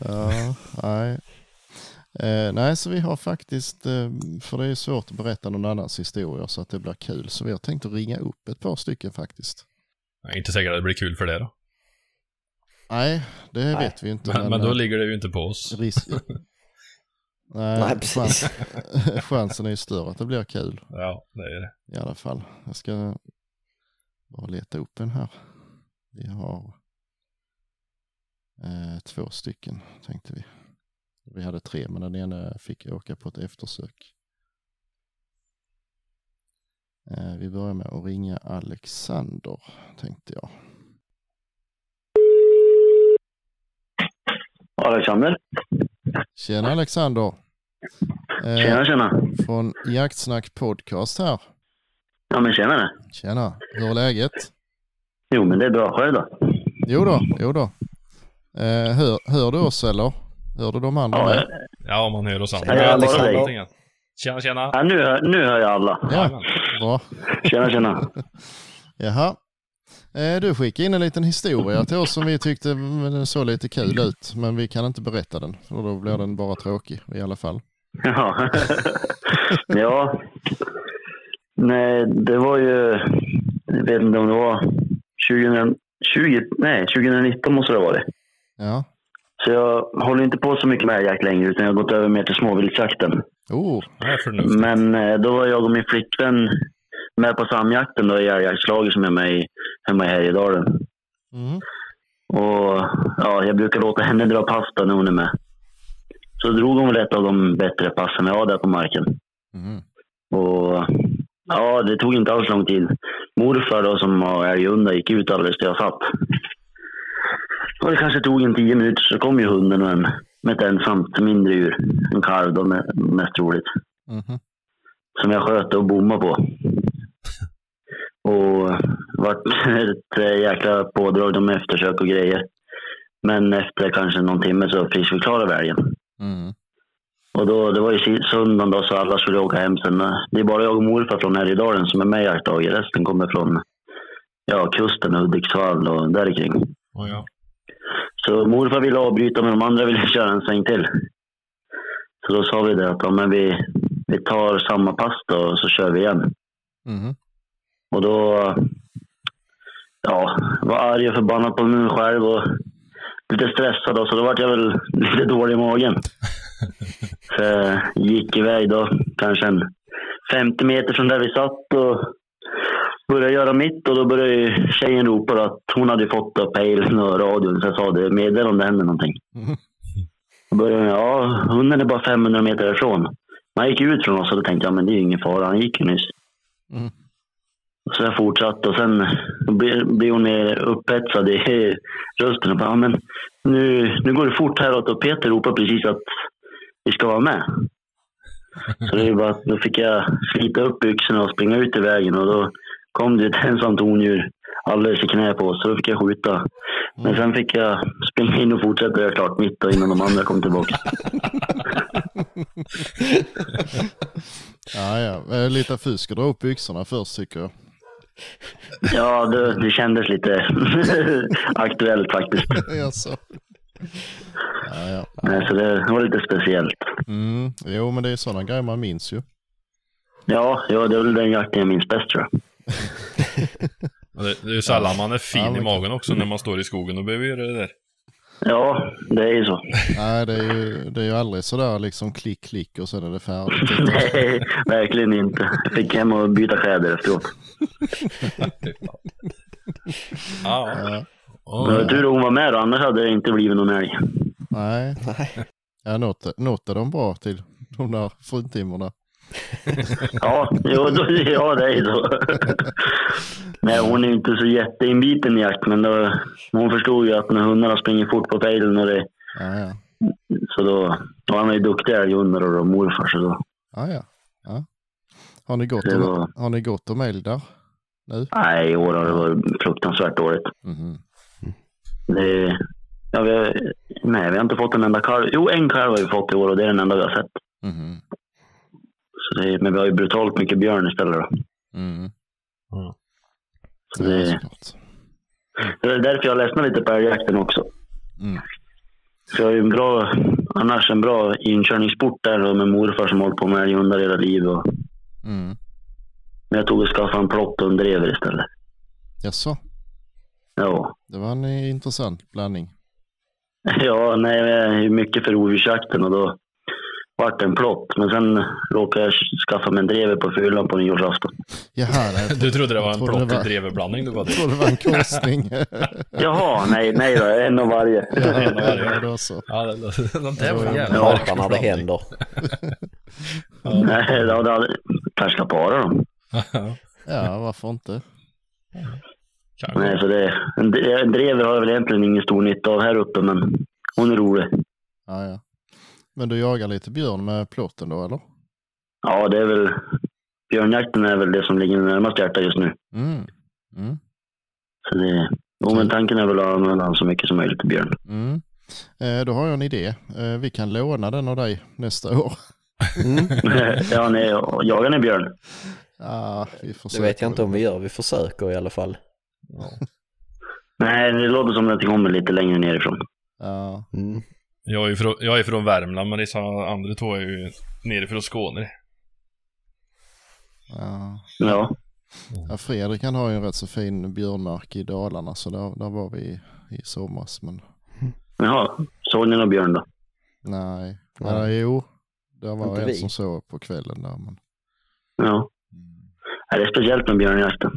S3: ja, nej. Eh, nej, så vi har faktiskt, eh, för det är svårt att berätta någon annans historia så att det blir kul, så vi har tänkt att ringa upp ett par stycken faktiskt.
S2: Jag är inte säker att det blir kul för det då.
S3: Nej, det
S1: Nej.
S3: vet vi inte.
S2: Men, men då
S3: eh,
S2: ligger det ju inte på oss.
S3: risk... Nej,
S1: Nej, precis.
S3: chans, chansen är ju större att det blir kul
S2: Ja, det är det.
S3: i alla fall. Jag ska bara leta upp en här. Vi har eh, två stycken tänkte vi. Vi hade tre men den ena fick åka på ett eftersök. Eh, vi börjar med att ringa Alexander tänkte jag.
S4: Alexander?
S3: Tjena Alexander! Eh,
S4: Tjena, tjena.
S3: från Jaktsnack podcast här.
S4: Ja, men tjena.
S3: Tjena, hur är läget?
S4: Jo, men det är bra. Själv då?
S3: Jo då, jo då. Eh, hör, hör du oss eller? Hör du de andra
S4: Ja,
S3: med?
S2: Ja, man hör oss andra.
S4: Ja,
S2: Jag. Tjena, tjena.
S4: ja, nu, hör- nu hör jag alla.
S3: Ja, bra.
S4: Tjena, tjena.
S3: Jaha. Eh, du skickade in en liten historia till oss som vi tyckte mm, såg lite kul ut. Men vi kan inte berätta den. För då blir den bara tråkig i alla fall.
S4: Ja. ja. Nej, det var ju... Jag vet inte om det var 2020... Nej, 2019 måste det ha varit.
S3: Ja.
S4: Så jag håller inte på så mycket med älgjakt längre, utan jag har gått över mer till småviltsjakten.
S3: Oh.
S4: Men eh, då var jag och min flickvän med på samjakten då i älgjaktslaget som är med i, hemma i Härjedalen.
S3: mm.
S4: Och ja, jag brukar låta henne dra pass då när hon är med. Så drog hon väl ett av de bättre passen jag har där på marken.
S3: Mm.
S4: Och ja, det tog inte alls lång tid. Morfar då som var älghundar gick ut alldeles där jag satt. Och det kanske tog en tio minuter så kom ju hunden med, en, med ett ensamt mindre djur. En kalv då med, mest troligt.
S3: Mhm.
S4: Som jag sköt och bommade på. Och vart ett jäkla pådrag med eftersök och grejer. Men efter kanske någon timme så friskförklarade vi älgen.
S3: Mm.
S4: Och då, det var ju söndagen då, så alla skulle åka hem sen. Det är bara jag och morfar från Härjedalen som är med i jaktlaget. Resten kommer från ja, kusten, Hudiksvall och där kring.
S2: Ja, ja.
S4: Så morfar ville avbryta, men de andra ville köra en sväng till. Så då sa vi det att ja, men vi, vi tar samma pass då och så kör vi igen.
S3: Mhm.
S4: Och då ja, var arg och förbannad på mig själv och lite stressad. Då, så då var jag väl lite dålig i magen. Så gick iväg då, kanske en 50 meter från där vi satt och började göra mitt. Och då började tjejen ropa att hon hade fått upp pejlen och radion. Så jag sa det, meddela om det händer någonting.
S3: Mhm.
S4: Då började hon, ja, hunden är bara 500 meter ifrån. Man gick ut från oss och då tänkte jag, men det är ju ingen fara, han gick ju nyss.
S3: Mm.
S4: Så jag fortsatte och sen blir hon mer upphetsad i rösten. Och bara, men nu, nu går det fort häråt och Peter ropar precis att vi ska vara med. Så det är bara, då fick jag slita upp byxorna och springa ut i vägen och då kom det ett ensamt ondjur alldeles i knä på oss, så då fick jag skjuta. Men sen fick jag springa in och fortsätta göra klart mitt då, innan de andra kom tillbaka.
S3: Ja, ja. Eh, Lite fusk att dra upp byxorna först tycker jag.
S4: Ja, det, det kändes lite aktuellt faktiskt.
S3: Jaså? Ja, ja.
S4: Nej, så det var lite speciellt.
S3: Mm. Jo, men det är sådana grejer man minns ju.
S4: Ja, ja, det är väl den jakten jag minns bäst tror jag.
S2: Det, det är ju sällan man är fin
S3: Ja,
S2: i magen också när man står i skogen och behöver göra det där.
S4: Ja, det är ju så.
S3: Nej, det är ju, det är ju aldrig sådär liksom klick, klick och sen är det färdigt.
S4: Nej, verkligen inte. Jag fick hem och byta kläder efteråt.
S2: Ja.
S3: Ja.
S4: Det var tur att hon var med då, annars hade det inte blivit någon älg.
S3: Nej,
S1: Nej.
S3: ja, något, något är de bra till, de där fruntimmerna.
S4: Ja, jo, då, ja det är ju så. Nej, hon är inte så jätteinbiten i jakt, men då, hon förstod ju att när hundarna springer fort på pejlen och det,
S3: Ja, ja.
S4: så då, och han är ju duktig älghundar och då, morfar, så då,
S3: Ja, ja. ja. Har, ni gått
S4: Det
S3: om,
S4: var-
S3: har ni gått om älg där nu?
S4: nej, i år har det varit fruktansvärt dåligt.
S3: Mhm.
S4: Det, ja, vi har, nej, vi har inte fått en enda kalv. Jo, en kalv har vi fått i år och det är den enda vi har sett.
S3: Mhm.
S4: Så det, men vi har ju brutalt mycket björn istället då.
S3: Mm.
S4: Så
S3: Ja,
S4: det,
S3: såklart.
S4: det är därför jag ledsnar lite på älgjakten också.
S3: Mm.
S4: För jag har ju en bra, annars en bra inkörningssport där då med morfar som hållit på med älghundar hela livet. Och,
S3: Mm.
S4: men jag tog och skaffade en plott och en drever istället.
S3: Jaså,
S4: Ja,
S3: det var en intressant blandning.
S4: ja nej, jag är mycket för rovdjursjakten och då vart det en plott. Men sen råkade jag skaffa mig en drever på fyllan på nyårsafton.
S3: Jaha, nej,
S2: Du trodde det var en plott
S3: var-
S2: dreverblandning du var
S3: jag trodde det var en korsning.
S4: Jaha, nej, nej då, en av varje.
S3: ja, då så.
S2: Ja, det, det, det var
S3: Ja.
S2: jävla
S1: när det händer.
S4: Nej, det hade kanske ska para dem.
S3: Ja, varför inte?
S2: Kanske.
S4: Nej, så det, en, en drever har jag väl egentligen ingen stor nytta av här uppe, men hon är rolig.
S3: Ja, ja. Men du jagar lite björn med plåten då, eller?
S4: Ja, det är väl... Björnjakten är väl det som ligger närmast hjärtat just nu.
S3: Mm. Mm.
S4: Så det, jo, men tanken är väl att använda så mycket som möjligt till björn.
S3: Mm. Eh, då har jag en idé. Eh, vi kan låna den av dig nästa år.
S1: Mm.
S4: ja, nej, jagar ni björn?
S3: Ja, vi
S1: Det
S3: försöker.
S1: vet jag inte om vi gör. Vi försöker i alla fall.
S4: Nej, det låter som att det kommer lite längre nerifrån.
S3: Ja,
S1: Mm.
S2: Jag är från, jag är från Värmland, men dessa andra två är ju nere från Skåne.
S3: ja.
S4: Ja,
S3: ja, Fredrik han har ju en rätt så fin björnmark i Dalarna så där, där var vi i, i somras. Men
S4: jaha. Såg ni någon björn då?
S3: nej,
S1: Nej.
S3: ja, jo. Det var
S1: Inte
S3: en
S1: vi.
S3: som sov på kvällen där. Men...
S4: Ja. Det är speciellt med björnjakten.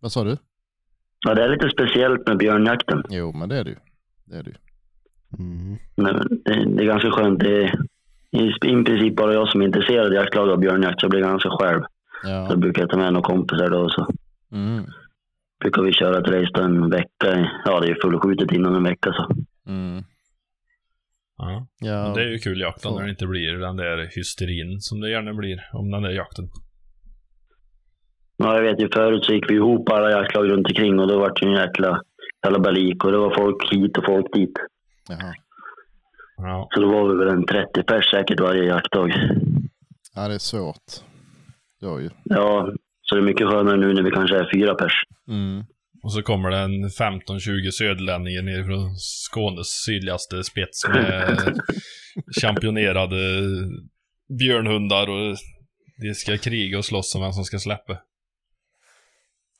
S3: Vad sa du?
S4: Ja, det är lite speciellt med björnjakten.
S3: Jo, men det är det ju. Det är det ju.
S1: Mm.
S4: Men det, det är ganska skönt. Det är i, i princip bara jag som är intresserad jaktlag av björnjakt, så jag blir ganska själv.
S3: Ja.
S4: Då brukar jag ta med några kompisar då, och så
S3: Mm.
S4: brukar vi köra ett race då en vecka. Ja, det är fullskjutet innan en vecka så.
S3: Mm.
S2: Ja.
S3: Ja,
S2: Men det är ju kul jakt då,
S3: Så.
S2: när det inte blir den där hysterin som det gärna blir om den där jakten.
S4: Ja, jag vet ju förut så gick vi ihop alla jaktlag runt omkring och då var det ju en jäkla kalabalik och det var folk hit och folk dit.
S3: Jaha.
S2: Ja.
S4: Så då var vi väl en 30 pers säkert varje jaktdag.
S3: ja, det är svårt. Då ju.
S4: Ja, så det är mycket skönare nu när vi kanske är fyra pers.
S3: Mm.
S2: Och så kommer det en 15-20 söderlänningar ner från Skånes sydligaste spets med championerade björnhundar och de ska kriga och slåss om vem som ska släppa.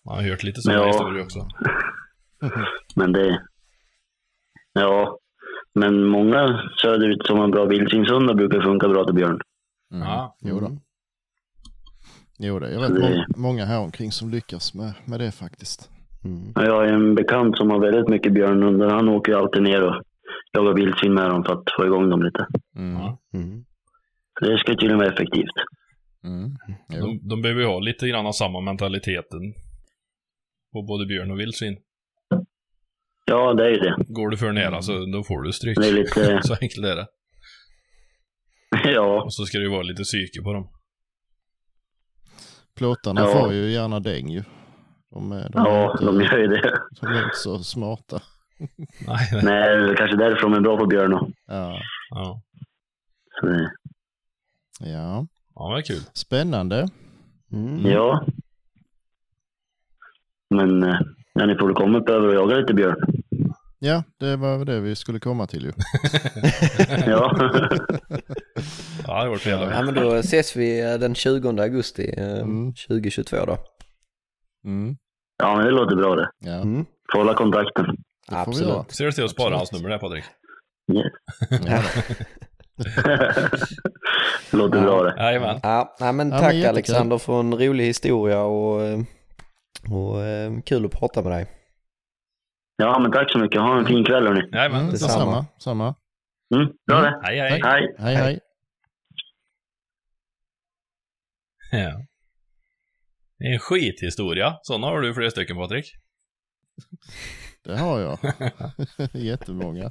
S2: Man har hört lite sådana
S4: Ja.
S2: historier också.
S4: Men det... Ja, men många söderut som har bra vildsvinshundar brukar funka bra till björn.
S3: Mm.
S2: Ja.
S3: Jo då.
S1: Mm.
S3: Jo, det är rätt
S4: Det-
S3: många, många här omkring som lyckas med, med det faktiskt.
S1: Mm.
S4: Ja, Jag har en bekant som har väldigt mycket björnhundar. Han åker ju alltid ner och jagar vildsvin med dem för att få igång dem lite.
S3: Mm.
S1: Mm.
S4: Det ska tydligen vara effektivt.
S3: Mm.
S2: De, de behöver ju ha lite grann av samma mentaliteten. På både björn och vildsvin.
S4: Ja, det är ju det.
S2: Går du för nära så då får du stryk.
S4: Det är lite...
S2: Så enkelt är det.
S4: ja,
S2: Och så ska det ju vara lite psyke på dem.
S3: Plåtarna
S4: Ja.
S3: får ju gärna däng ju. De är, de, är
S4: ja,
S3: inte,
S4: de gör ju det.
S3: de är inte så smarta.
S2: Nej, nej.
S4: Nej, det är kanske därför de är bra på björn. då.
S3: Ja,
S2: Ja.
S4: Så
S3: ja.
S2: ja, men kul.
S3: spännande.
S1: Mm.
S4: Ja. Men eh, ja, ni får komma upp över och jaga lite björn.
S3: Ja, det var väl det vi skulle komma till ju.
S4: Ja.
S2: Ja, det varit trevligt.
S1: Ja men då ses vi eh, den 20 augusti eh,
S3: Mm.
S1: 2022 då.
S3: Mm.
S4: ja, men det låter bra det.
S3: Ja,
S1: Mm.
S4: Får hålla kontakten.
S3: det
S1: Absolut.
S2: Ser du till att spara hans nummer där Patrik?
S3: Ja,
S4: låter bra det.
S2: Jajamän.
S1: Ja, nej, men
S3: Ja,
S1: tack
S3: men.
S1: Alexander för en rolig historia och, eh, och eh, kul att prata med dig.
S4: Ja, men tack så mycket. Ha en fin kväll hörni.
S2: Jajamän.
S3: mm,
S1: detsamma.
S3: detsamma. Samma.
S4: Mm, bra det.
S2: Hej, hej.
S4: Hej.
S3: Hej, hej.
S2: Ja. Det är en skithistoria. Sådana har du flera stycken Patrik.
S3: Det har jag. Jättemånga.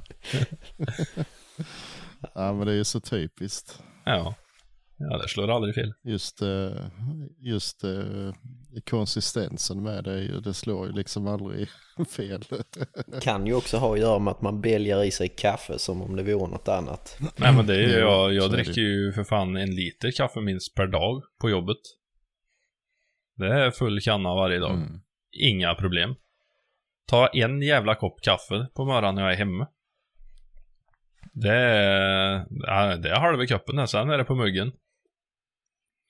S3: ja, men det är ju så typiskt.
S2: Ja. Ja, det slår aldrig fel.
S3: Just, eh, just eh, konsistensen med det, ju- det slår ju liksom aldrig fel.
S1: Kan ju också ha att göra med att man bälgar i sig kaffe som om det vore något annat.
S2: Nej men det är ju,
S3: Ja,
S2: jag, jag dricker ju för fan en liter kaffe minst per dag på jobbet. Det är full kanna varje dag.
S3: Mm.
S2: Inga problem. Ta en jävla kopp kaffe på morgonen när jag är hemma. Det är, det är halva koppen sen är det på muggen.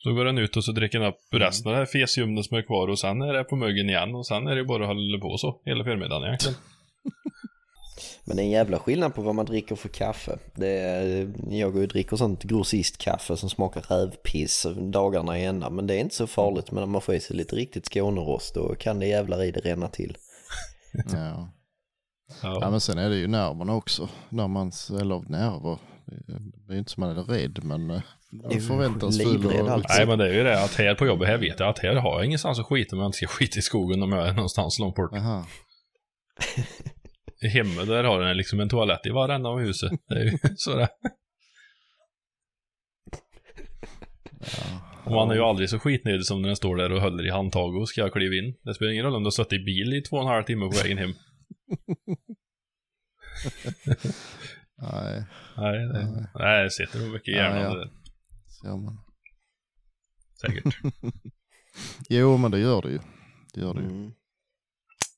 S2: Så går den ut och så dricker den upp resten av det här fesljumnet som är kvar och sen är det på muggen igen och sen är det bara att hålla på så hela förmiddagen egentligen.
S1: Men det är en jävla skillnad på vad man dricker för kaffe. Det är, jag går ju och dricker sånt grossistkaffe som smakar rävpiss dagarna i ända. Men det är inte så farligt. Men när man får i sig lite riktigt Skånerost då kan det jävlar i det ränna till.
S3: Ja. ja,
S2: Ja.
S3: men sen är det ju nerverna också. När man, eller nerver, det är ju inte som man är rädd, men
S1: ju
S3: förväntansfull.
S1: alltså.
S2: Nej men det är ju det att här på jobbet, här vet jag att här har jag ingenstans att skita om jag inte ska skita i skogen om jag är någonstans långt bort.
S3: Aha.
S2: Hemma där har den liksom en toalett i varenda av huset. Det är ju sådär. Och man är ju aldrig så skitnödig som när den står där och håller i handtaget och ska jag kliva in. Det spelar ingen roll om du har suttit i bil i två och en halv timme på vägen hem.
S3: Nej,
S2: Nej, det, nej, det sitter nog mycket i hjärnan
S3: Ja, ja. Ser man.
S2: Säkert.
S3: Jo, men det gör det ju. Det gör det ju.
S1: Mm.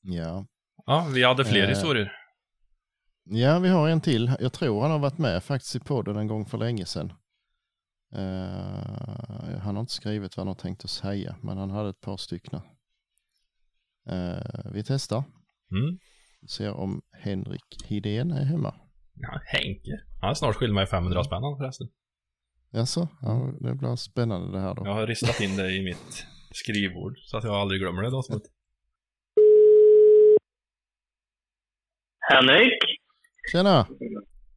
S3: Ja.
S2: Ja, vi hade fler
S3: Eh.
S2: historier.
S3: ja, vi har en till. Jag tror han har varit med faktiskt i podden en gång för länge sedan. Eh, han har inte skrivit vad han har tänkt att säga, men han hade ett par stycken. Eh, vi testar.
S2: Mm.
S3: Ser om Henrik Hidén är hemma.
S2: Ja, Henke. Han har snart skyllt mig 500 spänn förresten.
S3: Jaså? Ja, det blir spännande det här då.
S2: Jag har ristat in det i mitt skrivbord så att jag aldrig glömmer det datumet.
S5: Henrik?
S3: Tjena!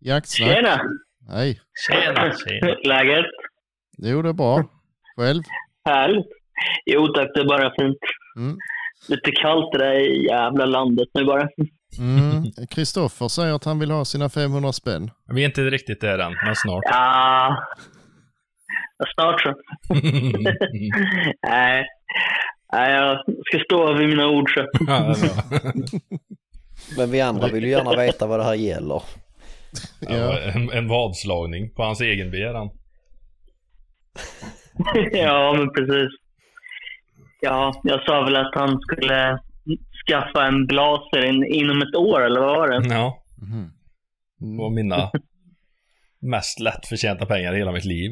S3: Jaktsnack.
S5: Tjena!
S3: Hej.
S2: Tjena, tjena.
S5: Läget?
S3: Jo, det är bra. Själv?
S5: Härligt. Jo tack, det är bara fint.
S3: Mm.
S5: Lite kallt i det här jävla landet nu bara.
S3: Mm. Kristoffer säger att han vill ha sina 500 spänn.
S2: Vi är inte riktigt där än, men snart.
S5: Ja, snart så. Nej. Nej, jag ska stå vid mina ord så.
S2: Det.
S1: Men vi andra vill ju gärna veta vad det här gäller.
S2: Ja, en, en vadslagning på hans egen begäran.
S5: ja, men precis. Ja, jag sa väl att han skulle skaffa en blaser in, inom ett år, eller vad var det?
S2: Ja.
S1: Mm.
S2: och mina mest lättförtjänta pengar i hela mitt liv.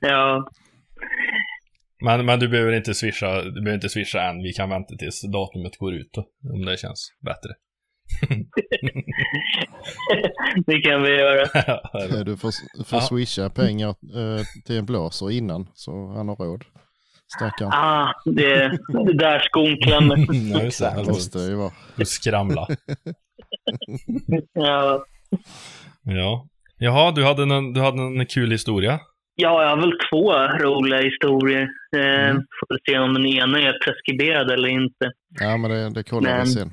S5: Ja,
S2: Men, men du behöver inte swisha, du behöver inte swisha än. Vi kan vänta tills datumet går ut då, om det känns bättre.
S5: det kan vi göra.
S3: Du får, får swisha pengar eh, till en blaser innan så han har råd. Stackarn.
S5: Ah, det, det där skon klämmer.
S2: ja, just det.
S3: Det måste ju vara.
S2: Du skramla.
S5: Ja.
S2: Ja. Jaha, du hade, en, du hade en kul historia.
S5: ja, jag har väl två roliga historier. Eh,
S3: Mm.
S5: Får vi se om den ena är preskriberad eller inte.
S3: Ja men det, det kollar vi
S5: Men-
S3: sen.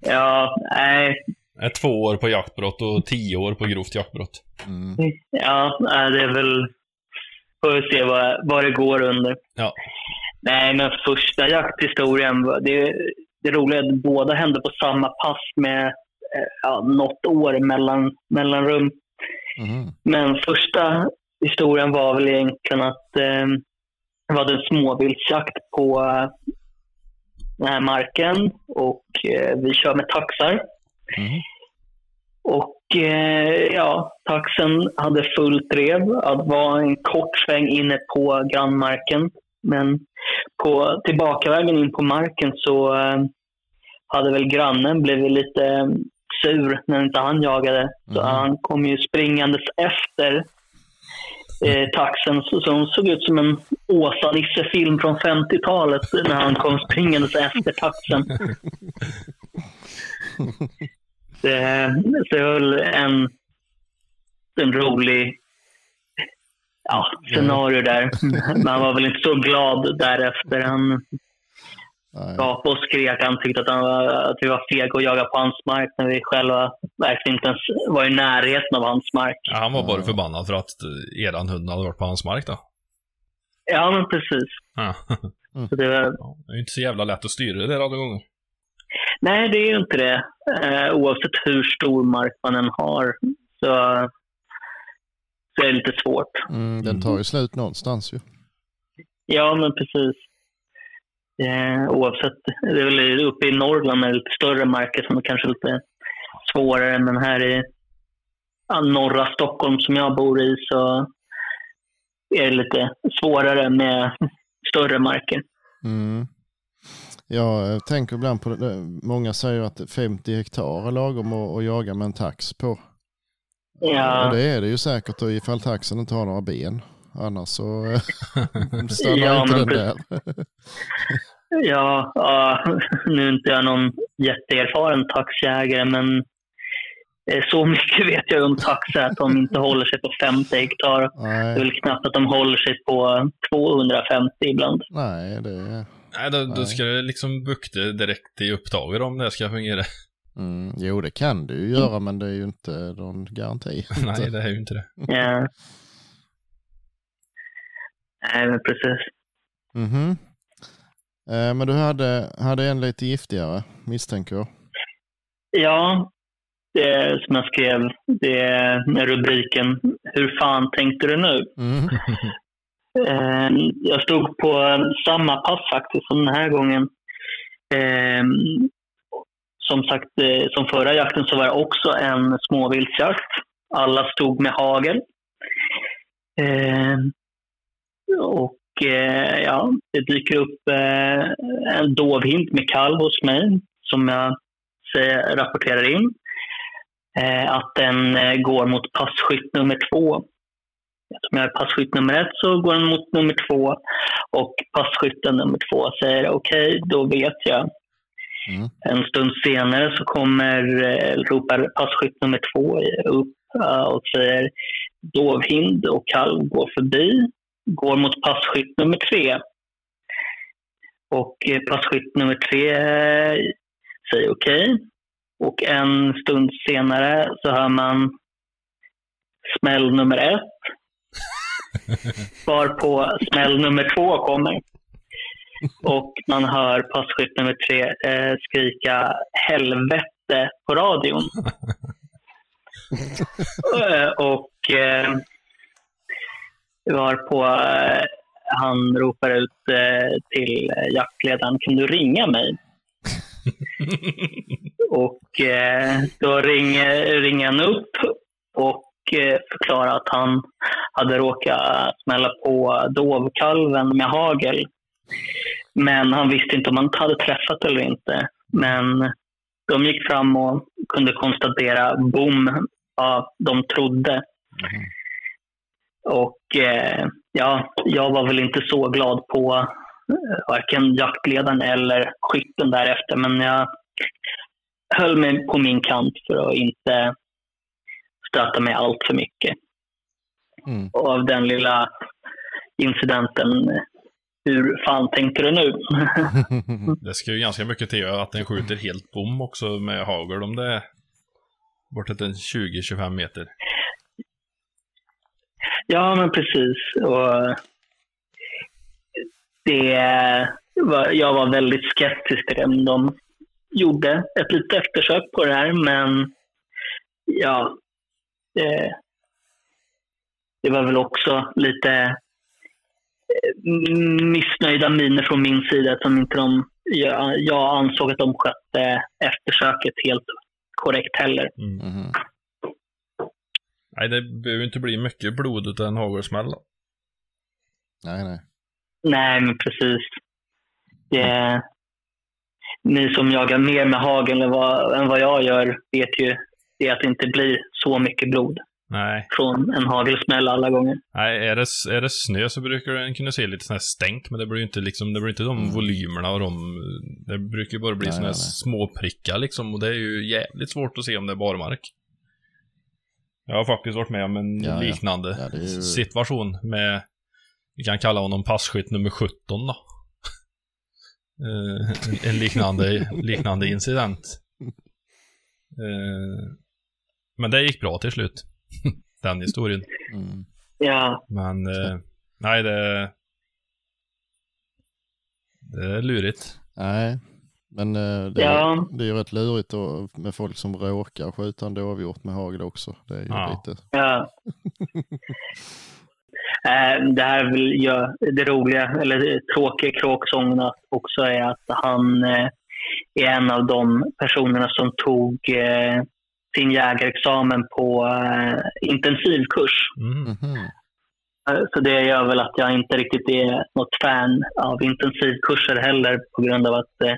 S5: ja, nej.
S2: Är två år på jaktbrott och tio år på grovt jaktbrott.
S3: Mm.
S5: Ja, det är väl... Får vi se vad, vad det går under.
S2: Ja.
S5: Nej, men första jakthistorien, det, det roliga är att båda hände på samma pass med ja, något år mellan, mellanrum.
S3: Mhm.
S5: Men första historien var väl egentligen att eh, det var en småviltsjakt på eh, den här marken och eh, vi kör med taxar.
S3: Mhm.
S5: Och eh, ja, taxen hade fullt drev. Det var en kort sväng inne på grannmarken. Men på tillbakavägen in på marken så eh, hade väl grannen blivit lite eh, sur när inte han jagade. Så
S3: Mhm.
S5: han kom ju springandes efter eh, taxen. Så, så hon såg ut som en Åsa-Nisse-film från 50-talet när han kom springandes efter taxen. Det, så det väl en, en rolig ja, scenario där. Men han var väl inte så glad därefter. Han. Gapade och skrek. Han tyckte att, han var, att vi var fega och jagade på hans mark när vi själva verkligen inte ens var i närheten av hans mark.
S2: Ja, han var bara förbannad för att eran hund hade varit på hans mark då.
S5: Ja, men precis.
S2: Ja.
S5: Så det var,
S2: Ja, Det är ju inte så jävla lätt att styra det där alla gånger.
S5: nej, det är ju inte det. Eh, oavsett hur stor mark man än har så, så är det lite svårt.
S3: Mm, den tar ju slut någonstans ju.
S5: Ja, men precis. Eh, oavsett, det är väl uppe i Norrland med lite större marker som är kanske lite svårare. Men här i norra Stockholm som jag bor i så är det lite svårare med större marker.
S3: Mm. Jag tänker ibland på det. Många säger att 50 hektar är lagom att, att jaga med en tax på.
S5: Ja,
S3: Och det är det ju säkert ifall taxen inte har några ben. Annars så eh, stannar
S5: Ja,
S3: inte
S5: men
S3: den där.
S5: ja, ja, nu är inte jag någon jätteerfaren taxjägare men eh, så mycket vet jag om taxar att de inte håller sig på 50 hektar. Det är
S3: Nej,
S5: väl knappt att de håller sig på 250 ibland.
S3: nej, det är...
S2: Nej, då, då
S3: Nej.
S2: ska det liksom bukta direkt i upptaget om det ska fungera.
S3: Mm, jo, det kan du ju göra, men det är ju inte någon garanti.
S2: Nej, det är ju inte det.
S5: Ja. Nej, men precis.
S3: Mhm. Eh, men du hade, hade en lite giftigare, misstänker jag.
S5: Ja, det som jag skrev, det är med rubriken Hur fan tänkte du nu?
S3: Mm.
S5: Eh, jag stod på samma pass faktiskt som den här gången. Eh, som sagt, eh, som förra jakten så var det också en småviltsjakt. Alla stod med hagel. Eh, och eh, ja, det dyker upp eh, en dovhint med kalv hos mig som jag säger, rapporterar in. Eh, att den eh, går mot passkytt nummer två. Om jag är passkytt nummer ett så går den mot nummer två och passkytten nummer två säger okej, då vet jag.
S3: Mm.
S5: En stund senare så kommer, eh, ropar passkytt nummer två upp eh, och säger dovhind och kalv går förbi, går mot passkytt nummer tre. Och eh, passkytt nummer tre eh, säger okej. Och en stund senare så hör man smäll nummer ett. Varpå smäll nummer två kommer. Och man hör passkytt nummer tre eh, skrika helvete på radion. Eh, och eh, varpå eh, han ropar ut eh, till jaktledaren, kan du ringa mig? och eh, då ringer, ringer han upp och förklarar att han hade råkat smälla på dovkalven med hagel. Men han visste inte om han hade träffat eller inte. Men de gick fram och kunde konstatera bom. Ja, de trodde. Och eh, ja, jag var väl inte så glad på eh, varken jaktledaren eller skytten därefter. Men jag höll mig på min kant för att inte stöta mig allt för mycket.
S3: Mm.
S5: Och av den lilla incidenten, hur fan tänkte du nu?
S2: Det ska ju ganska mycket till att den skjuter helt bom också med hagel om det Bortåt en 20-25 meter.
S5: Ja, men precis. Och det var, jag var väldigt skeptisk till det. De gjorde ett litet eftersök på det här, men ja, det, det var väl också lite eh, missnöjda miner från min sida som inte de, jag, jag ansåg att de skötte eftersöket helt korrekt heller.
S2: Mm. Nej, det behöver inte bli mycket blod utan en hagelsmäll. då.
S3: Nej, nej.
S5: Nej, men precis. Det, ni som jagar mer med hagel än vad, än vad jag gör vet ju det att det inte blir så mycket blod
S2: Nej.
S5: från en hagelsmäll alla gånger.
S2: Nej, är det, är det snö så brukar den kunna se lite sån här stänk, men det blir ju inte liksom, det blir inte de
S3: Mm.
S2: volymerna och de, det brukar ju bara bli såna här
S3: nej.
S2: små prickar liksom, och det är ju jävligt svårt att se om det är barmark. Jag har faktiskt varit med om en
S3: Ja, ja.
S2: liknande
S3: Ja, det är ju-
S2: situation med, vi kan kalla honom passkytt nummer 17 då. Eh, en- en liknande, liknande incident. Eh, men det gick bra till slut. Den historien.
S3: Mm.
S5: Ja,
S2: Men eh, nej, det... Det är lurigt.
S3: Nej, men eh, det,
S5: Ja.
S3: är, det är ju rätt lurigt då, med folk som råkar skjuta en dovhjort med hagel också. Det är ju
S2: Ja.
S3: lite...
S5: ja. Eh, Det här vill jag, det roliga, eller det tråkiga kråksången också är att han eh, är en av de personerna som tog eh, sin jägarexamen på eh, intensivkurs.
S2: Mm.
S5: Eh, Så det gör väl att jag inte riktigt är något fan av intensivkurser heller på grund av att eh,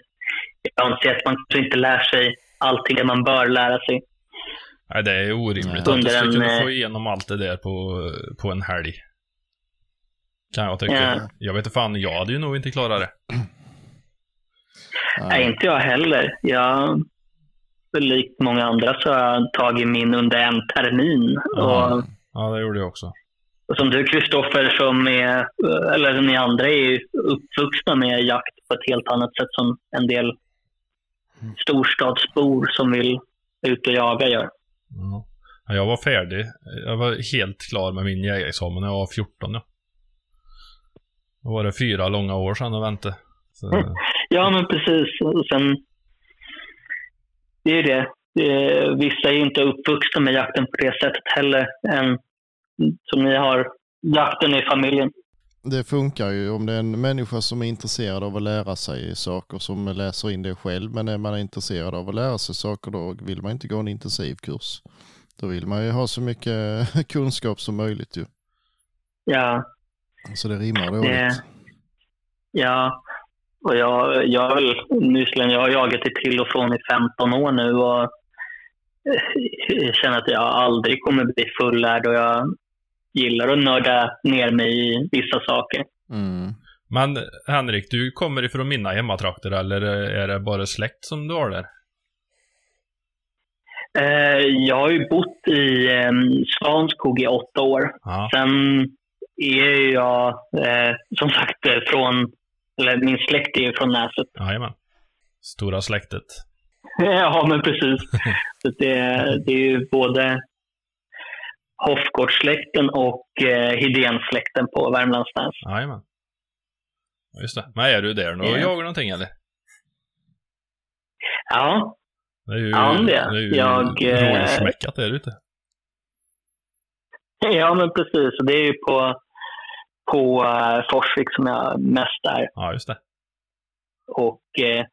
S5: jag anser att man kanske inte lär sig allting det man bör lära sig.
S2: Nej, det är orimligt
S3: Nej.
S2: att du ska kunna
S5: eh,
S2: få igenom allt det där på, på en helg. Kan jag tycka.
S5: Ja.
S2: Jag vet inte fan, jag hade ju nog inte klarat det.
S5: Nej, inte jag heller. Jag, likt många andra så har jag tagit min under en termin.
S2: Ja.
S5: Och,
S2: Ja, det gjorde jag också.
S5: och som du Kristoffer, som är, eller ni andra är ju uppvuxna med jakt på ett helt annat sätt som en del storstadsbor som vill ut och jaga gör.
S2: Ja. Ja, Jag var färdig. Jag var helt klar med min jägarexamen när jag var 14. Ja. Då var det fyra långa år sedan att vänta. Så,
S5: Mm. Ja, men precis. Och sen, det är ju det. det. Vissa är ju inte uppvuxna med jakten på det sättet heller. Än, som ni har jakten i familjen.
S3: Det funkar ju om det är en människa som är intresserad av att lära sig saker som läser in det själv. Men är man intresserad av att lära sig saker då vill man inte gå en intensivkurs. Då vill man ju ha så mycket kunskap som möjligt ju.
S5: Ja,
S3: Så det rimmar dåligt.
S5: Det- ja. Och jag, jag, väl, nyligen, jag har jagat i till och från i 15 år nu och eh, jag känner att jag aldrig kommer bli fullärd och jag gillar att nörda ner mig i vissa saker.
S3: Mm.
S2: Men Henrik, du kommer ifrån mina hemmatrakter eller är det bara släkt som du har där?
S5: Eh, Jag har ju bott i eh, Svanskog i åtta år.
S2: Ja.
S5: Sen är jag eh, som sagt från, eller min släkt är ju från Näset.
S2: Jajamän. Stora släktet.
S5: Ja, men precis. Så det, det är ju både Hoffgårdssläkten och eh, på Värmlandsnäs.
S2: Jajamän. Ja, Just det. Men är du där nu och
S5: Ja.
S2: jagar någonting eller?
S5: Ja,
S2: Det är ju,
S5: Ja, det.
S2: det är ju
S5: Jag, eh,
S2: rådjursmäckat ute.
S5: ja men precis. Och det är ju på, på uh, Forsvik som jag mest är.
S2: Ja, just det.
S5: Och eh,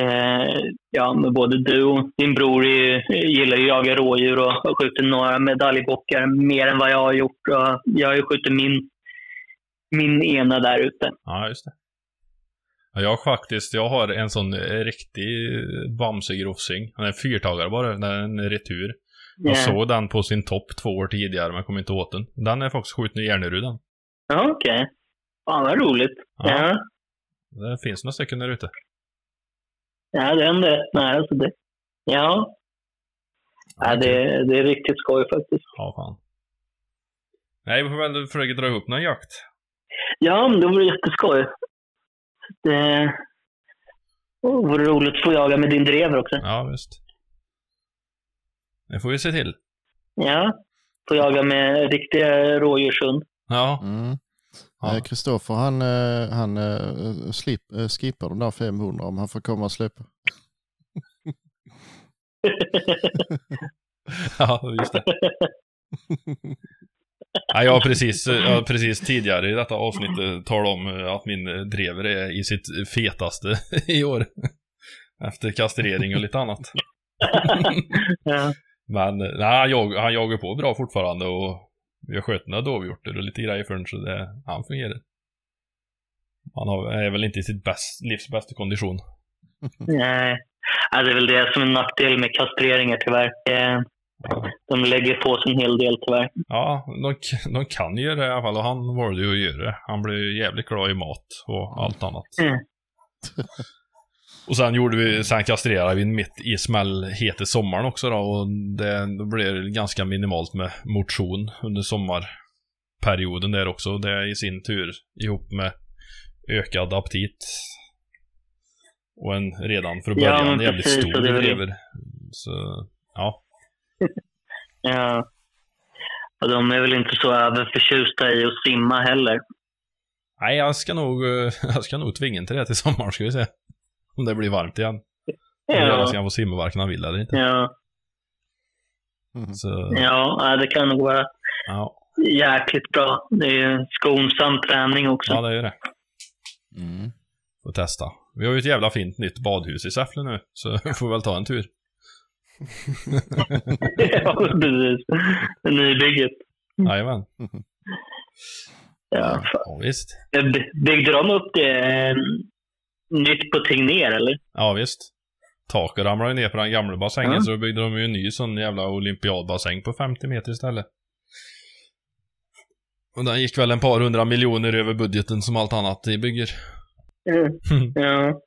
S5: eh, ja, men både du och din bror är, gillar ju att jaga rådjur och har skjutit några medaljbockar mer än vad jag har gjort. Jag har ju skjutit min, min ena där ute.
S2: Ja, just det. Ja, jag faktiskt, jag har en sån riktig bamsegrofsing. Han är fyrtagare bara, den är en retur. Jag
S5: Eh,
S2: såg den på sin topp två år tidigare, men jag kom inte åt den. Den är faktiskt skjuten i Järnerud.
S5: Ja, okej. Fan vad roligt.
S2: Ja.
S5: Ja,
S2: Det finns några stycken där ute.
S5: Ja det är ändå rätt nära. Så det, ja, ja det, det är riktigt skoj faktiskt.
S2: Ja, fan. Nej, vi får väl försöka dra ihop någon jakt.
S5: Ja, men det vore jätteskoj. Det vore roligt att få jaga med din drever också.
S2: Ja, visst. Det får vi se till.
S5: Ja, får jaga med riktiga rådjurshund.
S2: Ja,
S3: Mm.
S2: Ja.
S3: Eh, Kristoffer han, eh, han eh, slip, skippar de där 500 om han får komma och släppa.
S2: ja just det. Ja, jag, har precis, jag har precis tidigare i detta avsnitt talat om att min drever är i sitt fetaste i år. Efter kastrering och lite annat.
S5: ja.
S2: Men nej, han, jag, han jagar på bra fortfarande och vi har skjutit några dovhjortar och lite grejer för den så det, han fungerar. Han har, är väl inte i sitt bäst, livs bästa kondition.
S5: Nej, ja, det är väl det som är en nackdel med kastreringar tyvärr. Eh, De lägger på sig en hel del tyvärr.
S2: Ja, de, de kan ju göra det i alla fall och han valde ju att göra det. Han blev ju jävligt glad i mat och allt annat.
S5: Mm.
S2: Och sen gjorde vi, sen kastrerade vi mitt i smällhete sommaren också då och det, då blev det ganska minimalt med motion under sommarperioden där också. Det i sin tur ihop med ökad aptit. Och en redan från
S5: Ja,
S2: början
S5: men
S2: jävligt
S5: precis,
S2: stor drever. Så, ja.
S5: Ja. Och de är väl inte så överförtjusta i att simma heller.
S2: Nej, jag ska nog, jag ska nog tvinga till det till sommaren ska vi se. Om det blir varmt igen. Ja. ska
S5: Ja,
S2: få simma varken han vill eller inte.
S5: ja,
S3: Mm.
S2: Så,
S5: ja, det kan nog vara
S2: ja.
S5: jäkligt bra. Det är ju skonsam träning också.
S2: ja, det är ju det.
S3: Mm.
S2: Får testa. Vi har ju ett jävla fint nytt badhus i Säffle nu, så får vi väl ta en tur.
S5: ja, precis. Nybygget.
S2: Jajamän.
S5: Ja.
S2: Ja, visst.
S5: By- Byggde de upp det eh, nytt på Tegnér, eller?
S2: Ja, visst. Taket ramlade ju ner på den gamla bassängen,
S5: Ja.
S2: så då byggde de ju en ny sån jävla olympiadbassäng på 50 meter istället. Och den gick väl en par hundra miljoner över budgeten som allt annat i bygger.
S5: Mm. Ja.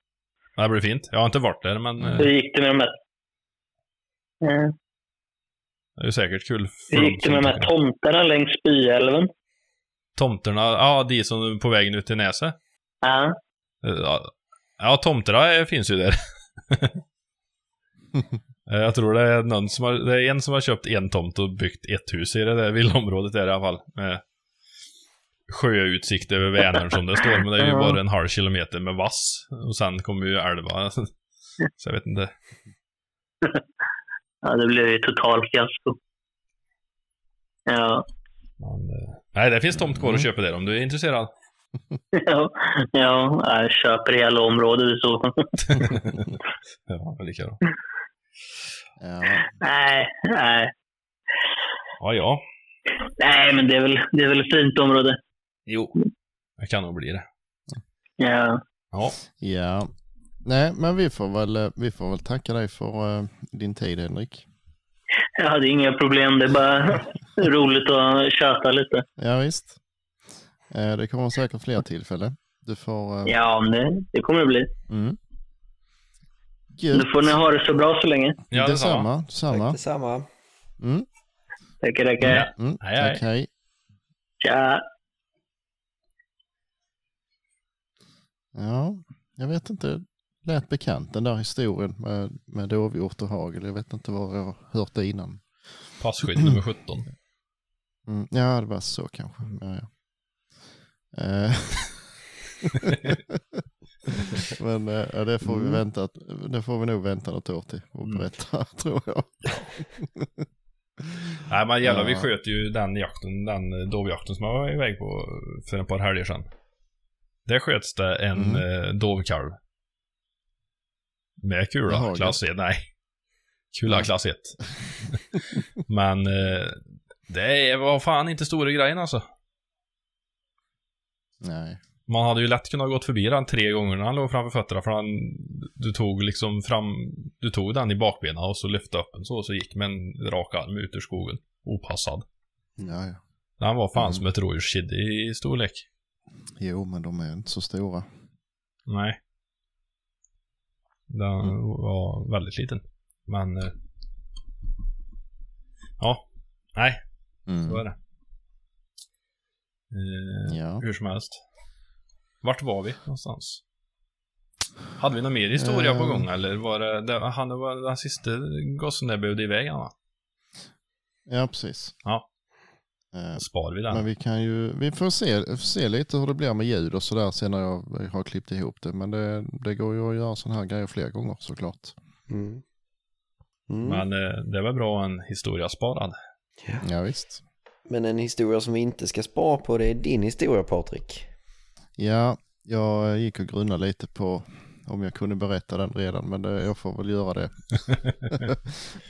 S2: Det blir fint. Jag har inte varit där, men eh,
S5: Hur gick det med de här, ja.
S2: det är ju säkert kul.
S5: Hur gick det med de här tomterna längs Spyälven?
S2: Tomterna, ja de som är på vägen ut till Näset.
S5: Ja.
S2: Ja, tomterna finns ju där. Eh, Jag tror det är någon som har, det är en som har köpt en tomt och byggt ett hus i det där villaområdet där i alla fall. Med sjöutsikt över Vänern som det står, men det är ju bara en halv kilometer med vass. Och sen kommer ju älva. Så jag vet inte.
S5: ja, det blev ju total fiasko. Ja.
S2: Men, eh, nej, det finns tomt kvar att köpa där om du är intresserad.
S5: Ja, ja, jag köper hela området i så
S2: ja, lika bra.
S3: Ja.
S5: Nej, nej.
S2: Ja, ja.
S5: Nej, men det är väl, det är väl ett fint område.
S2: Jo. Det kan nog bli det.
S5: Ja.
S2: Ja.
S3: ja. Nej, men vi får väl, eh, vi får väl tacka dig för eh, din tid Henrik.
S5: Jag hade inga problem. Det är bara roligt att köta lite.
S3: Ja, visst. Eh, det kommer säkert fler tillfällen. Du får... eh,
S5: Ja, men det, det kommer det bli.
S3: Mm.
S5: Då
S3: Gött.
S5: får ni ha det så bra så länge.
S2: Ja, detsamma.
S3: detsamma. detsamma.
S1: Tack detsamma.
S3: Mm.
S5: Tackar, tackar.
S3: Mm.
S2: Hej, hej.
S3: Tack, hej.
S5: Tja.
S3: Ja, jag vet inte. Lät bekant den där historien med, med dovhjort och hagel. Jag vet inte var jag har hört det innan.
S2: Passkydd nummer 17.
S3: Mm. Ja, det var så kanske. Ja, ja. Eh. Men ja, det får vi
S1: Mm.
S3: vänta, det får vi nog vänta något år till och
S2: Mm.
S3: berätta tror jag.
S2: Nej men jävlar, vi
S3: Ja.
S2: sköt ju den jakten, den dovjakten som jag var iväg på för ett par helger sedan. Där sköts det en
S3: Mm.
S2: eh, dovkalv. Med kula,
S3: Jaha,
S2: klass 1, nej. Kula
S3: Nej.
S2: klass 1. men det var fan inte stora grejen alltså.
S3: Nej.
S2: Man hade ju lätt kunnat gått förbi den tre gånger när han låg framför fötterna för han, du tog liksom fram, du tog den i bakbenen och så lyfte upp den så, och så gick med en rak arm ut ur skogen. Opassad.
S3: Ja, ja.
S2: Han var fan
S3: Mm.
S2: som ett rådjurskid i storlek.
S3: Jo, men de är inte så stora.
S2: Nej. Den
S3: Mm.
S2: var väldigt liten. Men... eh, Ja. Nej,
S3: Mm.
S2: så är det. Eh,
S3: Ja.
S2: Hur som helst. Vart var vi någonstans? Hade vi någon mer historia på
S3: Eh.
S2: gång eller var det, det han var den sista gossen där behövde iväg han va?
S3: Ja, precis.
S2: Ja.
S3: Eh,
S2: Spar vi den.
S3: Men vi kan ju, vi får se, får se lite hur det blir med ljud och sådär sen när jag har klippt ihop det. Men det, det går ju att göra sådana här grejer fler gånger såklart.
S1: Mm. Mm.
S2: Men eh, det var bra en historia sparad.
S3: Ja, visst.
S1: Men en historia som vi inte ska spara på det är din historia Patrik.
S3: Ja, jag gick och grunnade lite på om jag kunde berätta den redan, men det, jag får väl göra det.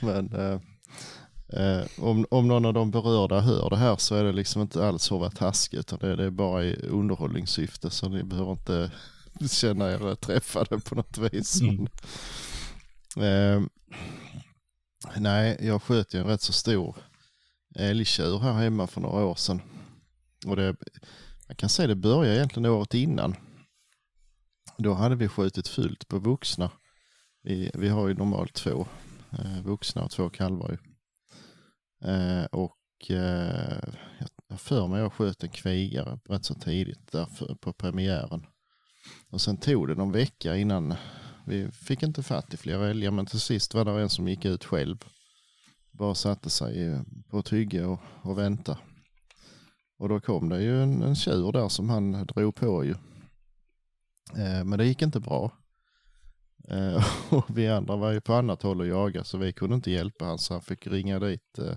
S3: men eh, eh, om, om någon av de berörda hör det här så är det liksom inte alls så vara taskigt, utan det, det är bara i underhållningssyfte, så ni behöver inte känna er träffade på något vis.
S2: Mm.
S3: Eh, nej, jag sköt ju en rätt så stor älgtjur här hemma för några år sedan. Och det, man kan säga det började egentligen året innan. Då hade vi skjutit fullt på vuxna. Vi, vi har ju normalt två eh, vuxna och två kalvar. Ju. Eh, och eh, jag har för mig jag sköt en kvigare rätt så tidigt där för, på premiären. Och sen tog det någon vecka innan vi fick inte fatt i flera älgar men till sist var det en som gick ut själv. Bara satte sig på ett hygge och, och väntade. Och då kom det ju en, en tjur där som han drog på ju. Eh, men det gick inte bra. Eh, och vi andra var ju på annat håll och jagade så vi kunde inte hjälpa honom. så han fick ringa dit eh,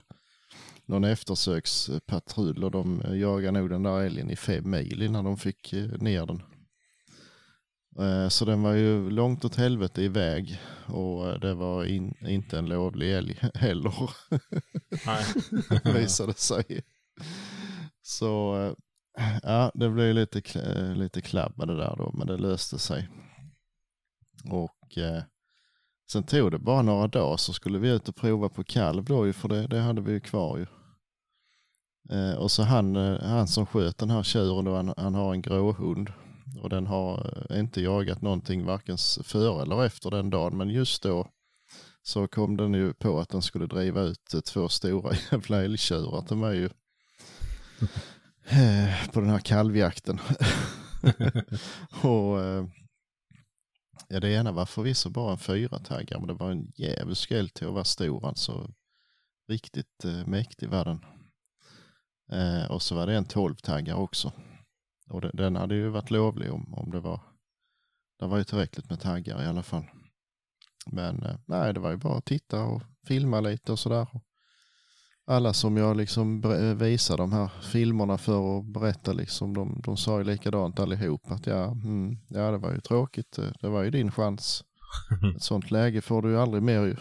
S3: någon eftersökspatrull och de eh, jagade nog den där älgen i fem mil innan de fick eh, ner den. Eh, Så den var ju långt åt helvete iväg och det var in, inte en lovlig älg heller
S2: Nej.
S3: visade sig. Så eh, ja, det blev lite, lite klabb med det där då, men det löste sig. Och eh, sen tog det bara några dagar så skulle vi ut och prova på kalv då för det, det hade vi ju kvar ju. Eh, och så han, eh, han som sköt den här tjuren då, han, han har en gråhund. Och den har eh, inte jagat någonting varken före eller efter den dagen. Men just då så kom den ju på att den skulle driva ut eh, två stora jävla älgtjurar till mig ju. Eh, på den här kalvjakten. och ja, det ena var förvisso bara en fyra taggar men det var en djävulsk älg till att vara stor alltså. Riktigt eh, mäktig var den. Eh, och så var det en tolvtaggare också. Och den, den hade ju varit lovlig om, om det var. Det var ju tillräckligt med taggar i alla fall. Men eh, nej, det var ju bara att titta och filma lite och sådär. Alla som jag liksom ber- visar de här filmerna för och berätta liksom, de, de sa ju likadant allihop att ja, mm, ja det var ju tråkigt, eh, det var ju din chans. Ett sånt läge får du ju aldrig mer ju.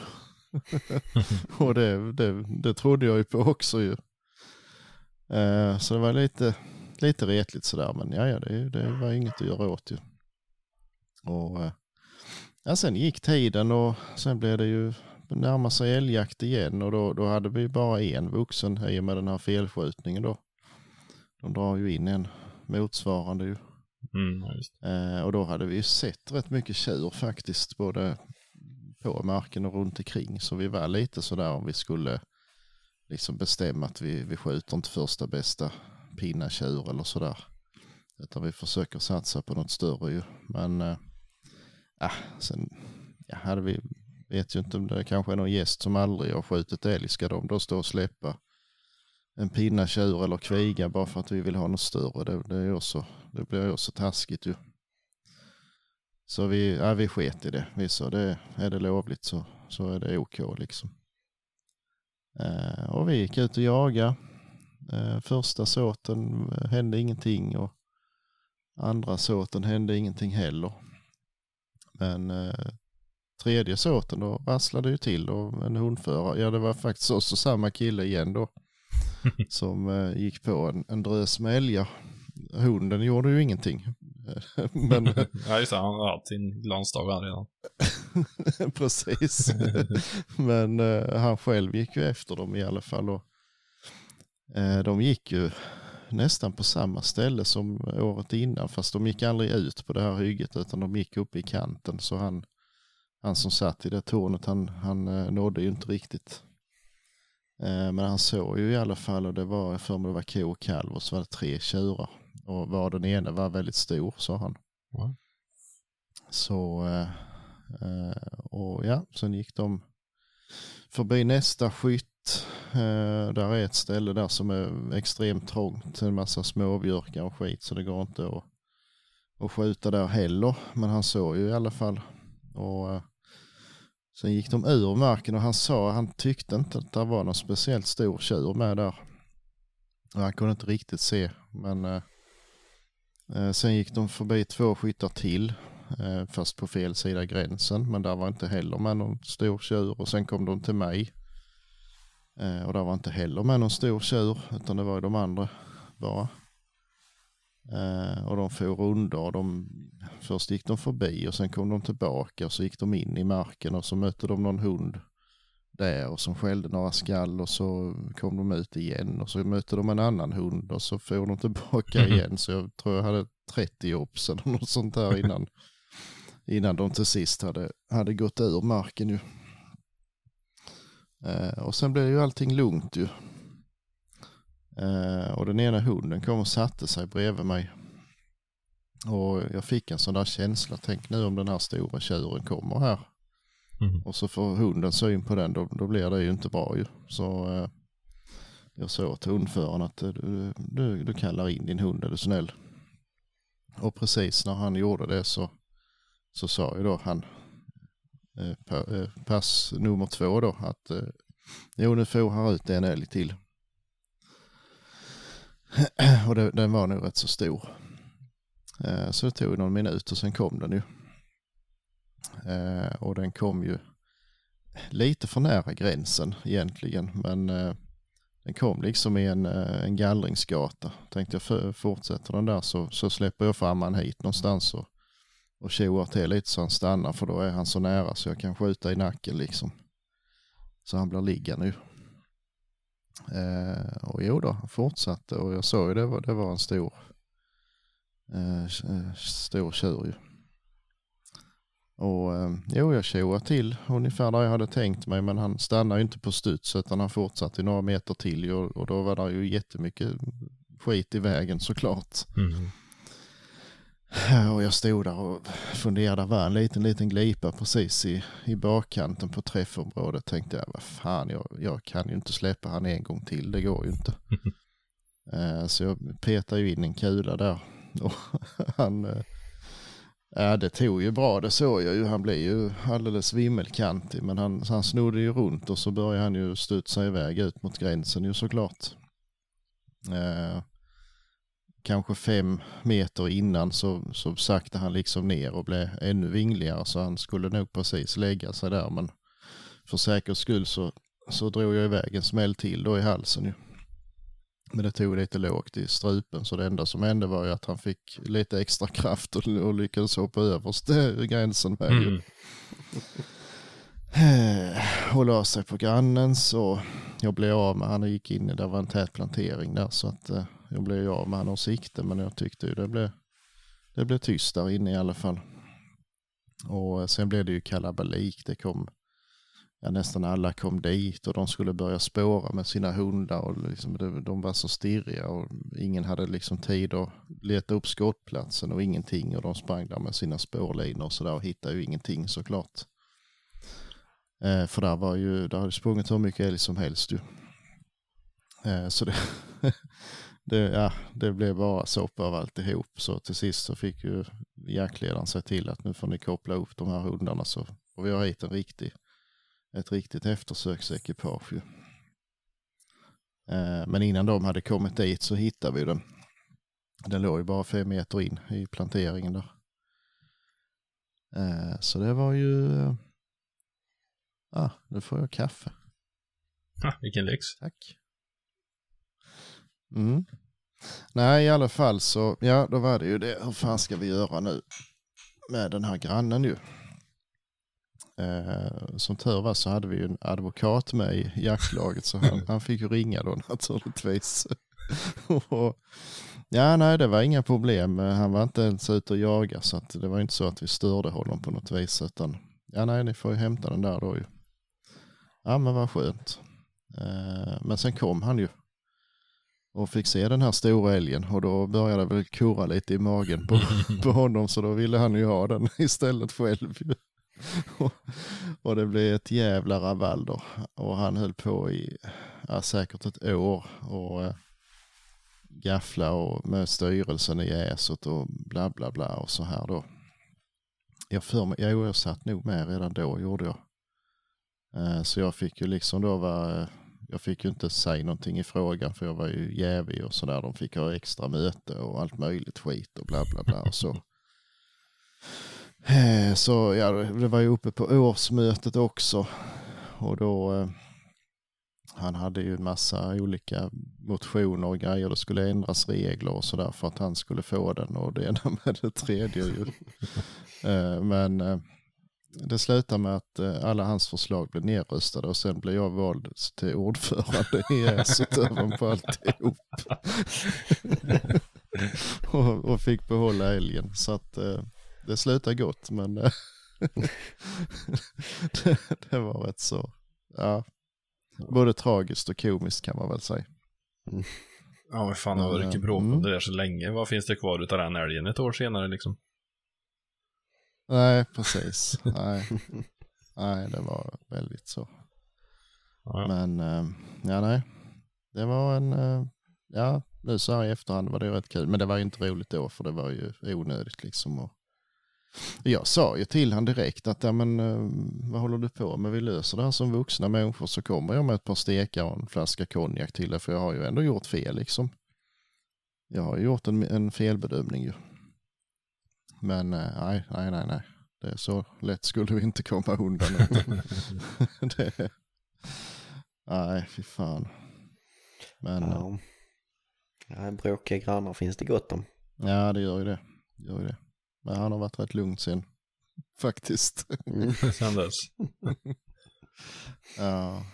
S3: och det, det, det trodde jag ju på också ju. Eh, så det var lite, lite retligt sådär, men ja, ja det, det var inget att göra åt ju. Och eh, ja, sen gick tiden och sen blev det ju närma sig älgjakt igen och då, då hade vi bara en vuxen i och med den här felskjutningen då. De drar ju in en motsvarande ju.
S2: Mm.
S3: Eh, och då hade vi ju sett rätt mycket tjur faktiskt, både på marken och runt omkring. Så vi var lite sådär om vi skulle liksom bestämma att vi, vi skjuter inte första bästa pinnatjur eller sådär. Utan vi försöker satsa på något större ju. Men äh, sen ja, hade vi, vet ju inte om det kanske är någon gäst som aldrig har skjutit älg. Ska de då stå och släppa en pinnatjur eller kviga bara för att vi vill ha något större? Det, det, är också, det blir ju också taskigt ju. Så vi, ja, vi sket i det. Vi sa det, är det lovligt så, så är det OK liksom. Eh, och vi gick ut och jagade. Eh, första såten hände ingenting och andra såten hände ingenting heller. Men eh, tredje såten då rasslade ju till och en hundförare, ja det var faktiskt också samma kille igen då. som eh, gick på en, en drös med älgar. Hunden gjorde ju ingenting. Men
S2: ja, just det. Han har haft sin glansdag redan.
S3: Precis. Men eh, han själv gick ju efter dem i alla fall. Och, eh, de gick ju nästan på samma ställe som året innan. Fast de gick aldrig ut på det här hygget utan de gick upp i kanten. Så han, han som satt i det tornet han, han eh, nådde ju inte riktigt. Eh, men han såg ju i alla fall och det var jag för mig det var ko och kalv och så var det tre tjurar. Och var den ena var väldigt stor sa han.
S2: Ja.
S3: Så eh, Eh, och ja, sen gick de förbi nästa skytt Eh, där är ett ställe där som är extremt trångt. En massa småbjörkar och skit så det går inte att, att skjuta där heller. Men han såg ju i alla fall. Och eh, Sen gick de ur marken och han sa, han tyckte inte att det var någon speciellt stor tjur med där. Och han kunde inte riktigt se, men eh, eh, sen gick de förbi två skyttar till, eh, fast på fel sida gränsen, men där var inte heller med någon stor tjur och sen kom de till mig. Eh, och där var inte heller med någon stor tjur, utan det var de andra bara. Eh, och de for rundor och de, först gick de förbi och sen kom de tillbaka och så gick de in i marken och så mötte de någon hund där och som skällde några skall och så kom de ut igen och så mötte de en annan hund och så for de tillbaka igen så jag tror jag hade 30 jobs eller något sånt där innan, innan de till sist hade, hade gått ur marken ju. Eh, och sen blev ju allting lugnt ju. Eh, och den ena hunden kom och satte sig bredvid mig. Och jag fick en sån där känsla, tänk nu om den här stora tjuren kommer här.
S2: Mm.
S3: Och så får hunden syn på den, då, då blir det ju inte bra ju. Så eh, jag sa till hundföraren att eh, du, du, du kallar in din hund är du snäll. Och precis när han gjorde det så, så sa ju då han, Eh, eh, pass nummer två då, att eh, jo nu får han ut en älg till. och det, den var nog rätt så stor. Så det tog någon minut och sen kom den ju. Och den kom ju lite för nära gränsen egentligen. Men den kom liksom i en, en gallringsgata. Tänkte jag fortsätter den där så, så släpper jag fram han hit någonstans och, och tjoar till lite så han stannar för då är han så nära så jag kan skjuta i nacken liksom. Så han blir liggande ju. Eh, och jo då, han fortsatte och jag såg ju det var, det var en stor, eh, eh stor tjur ju. Och eh, jo, jag tjoade till ungefär där jag hade tänkt mig, men han stannade ju inte på studs utan han fortsatte några meter till och, och då var det ju jättemycket skit i vägen såklart.
S2: Mm.
S3: Och jag stod där och funderade, var en liten, liten glipa precis i, i bakkanten på träffområdet. Tänkte jag, vad fan, jag, jag kan ju inte släppa han en gång till, det går ju inte. Eh, så jag petade ju in en kula där. Och han, eh, det tog ju bra, det såg jag ju. Han blev ju alldeles vimmelkantig, men han, han snodde ju runt och så började han ju studsa iväg ut mot gränsen ju såklart. Eh, kanske fem meter innan så, så sakta han liksom ner och blev ännu vingligare så han skulle nog precis lägga sig där men för säkerhets skull så, så drog jag iväg en smäll till då i halsen ju. Men det tog lite lågt i strupen så det enda som hände var ju att han fick lite extra kraft och, och lyckades hoppa över gränsen med ju.
S2: Mm.
S3: Och la sig på grannens och jag blev av med han gick in i, det var en tät plantering där så att eh, jag blev ju av med honom sikte men jag tyckte ju det blev, det blev tyst där inne i alla fall. Och eh, sen blev det ju kalabalik, det kom, ja, nästan alla kom dit och de skulle börja spåra med sina hundar och liksom, de var så stirriga och ingen hade liksom tid att leta upp skottplatsen och ingenting och de sprang där med sina spårlinor och sådär och hittade ju ingenting såklart. Eh, för där var ju, där hade sprungit hur mycket älg som helst ju. Eh, så det, det, ja, det blev bara soppa av alltihop. Så till sist så fick ju jaktledaren se till att nu får ni koppla upp de här hundarna så får vi ha hit en riktig, ett riktigt eftersöksekipage ju. Eh, men innan de hade kommit dit så hittade vi den. Den låg ju bara fem meter in i planteringen där. Eh, så det var ju Ah, nu får jag kaffe.
S2: Ha, vilken lyx.
S3: Tack. Mm. Nej, i alla fall så, ja, då var det ju det. Hur fan ska vi göra nu med den här grannen ju? Eh, som tur var så hade vi ju en advokat med i jaktlaget så han, han fick ju ringa då naturligtvis. och, ja, nej, det var inga problem. Han var inte ens ute och jaga så att det var inte så att vi störde honom på något vis utan ja, nej, ni får ju hämta den där då ju. Ja men vad skönt. Eh, men sen kom han ju och fick se den här stora älgen och då började väl kurra lite i magen på, på honom så då ville han ju ha den istället själv. och, och det blev ett jävla rabalder. Och han höll på i ja, säkert ett år och eh, gaffla och med styrelsen i äset och bla bla bla och så här då. Jag för mig, jo, jag satt nog med redan då gjorde jag. Eh, så jag fick ju liksom då vara, jag fick ju inte säga någonting i frågan för jag var ju jävig och sådär. De fick ha extra möte och allt möjligt skit och bla bla bla och så. Eh, så ja, det var ju uppe på årsmötet också. Och då, eh, han hade ju en massa olika motioner och grejer. Det skulle ändras regler och sådär för att han skulle få den och det ena med det tredje ju. Eh, men det slutade med att eh, alla hans förslag blev nedröstade och sen blev jag vald till ordförande i ESOT ovanpå alltihop. och, och fick behålla älgen. Så att eh, det slutade gott men eh, det, det var rätt så, ja, både tragiskt och komiskt kan man väl säga.
S2: Ja men fan, det har varit mycket bråk
S3: mm.
S2: om det där så länge. Vad finns det kvar utav den älgen ett år senare liksom?
S3: Nej, precis. Nej. nej, det var väldigt så.
S2: Ja, ja.
S3: Men eh, ja, nej. Det var en, eh, ja, nu så här i efterhand var det rätt kul. Men det var ju inte roligt då för det var ju onödigt liksom. Och jag sa ju till han direkt att, ja men eh, vad håller du på med? Vi löser det här som vuxna människor så kommer jag med ett par stekar och en flaska konjak till det. För jag har ju ändå gjort fel liksom. Jag har ju gjort en, en felbedömning ju. Men eh, nej, nej, nej, nej. Det är så lätt skulle vi inte komma undan. det, nej, fy fan. Men ja.
S1: Ja. Ja, bråkiga grannar finns det gott om.
S3: ja, det gör ju det. det gör ju det. Men han har varit rätt lugn sen. Faktiskt.
S1: Mm.
S2: Sen dess.
S3: ja.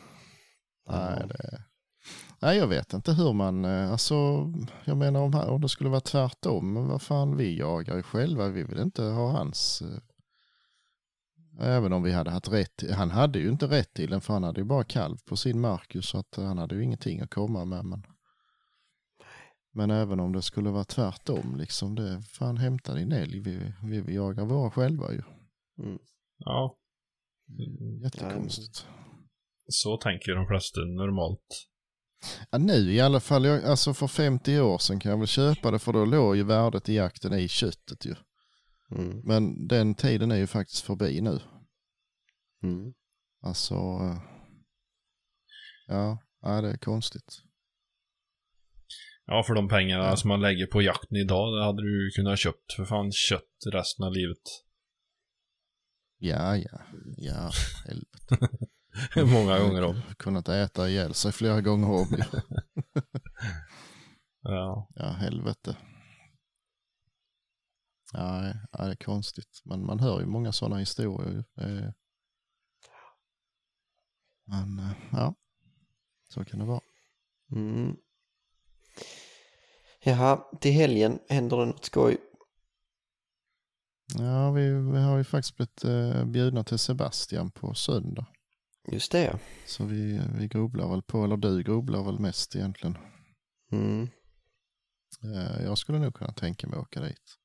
S3: Nej, det... Nej, jag vet inte hur man, eh, alltså, jag menar om, om det skulle vara tvärtom, vad fan, vi jagar ju själva, vi vill inte ha hans, eh, även om vi hade haft rätt, han hade ju inte rätt till den för han hade ju bara kalv på sin mark ju, så att han hade ju ingenting att komma med. Men, men även om det skulle vara tvärtom, liksom det, fan hämta din älg, vi, vi, vi jagar våra själva ju.
S1: Mm.
S2: Ja.
S3: Jättekonstigt.
S2: Så tänker de flesta normalt.
S3: Ja, nu i alla fall, jag, alltså för 50 år sedan kan jag väl köpa det för då låg ju värdet i jakten i köttet ju.
S1: Mm.
S3: Men den tiden är ju faktiskt förbi nu.
S1: Mm.
S3: Alltså, eh, ja, ja det är konstigt.
S2: Ja, för de pengarna
S3: Ja.
S2: som man lägger på jakten idag, det hade du kunnat köpt för fan kött resten av livet.
S3: Ja, ja, ja, helvete.
S2: Många gånger om.
S3: Kunnat äta ihjäl sig flera gånger om.
S2: Ja.
S3: Ja, helvete. Ja, ja, det är konstigt. Men man hör ju många sådana historier. Men, eh, ja, så kan det vara.
S1: Mm. Jaha, till helgen händer det något skoj.
S3: Ja, vi, vi har ju faktiskt blivit eh, bjudna till Sebastian på söndag.
S1: Just det.
S3: Så vi, vi grubblar väl på, eller du grubblar väl mest egentligen.
S1: Mm.
S3: Eh, jag skulle nog kunna tänka mig att åka dit.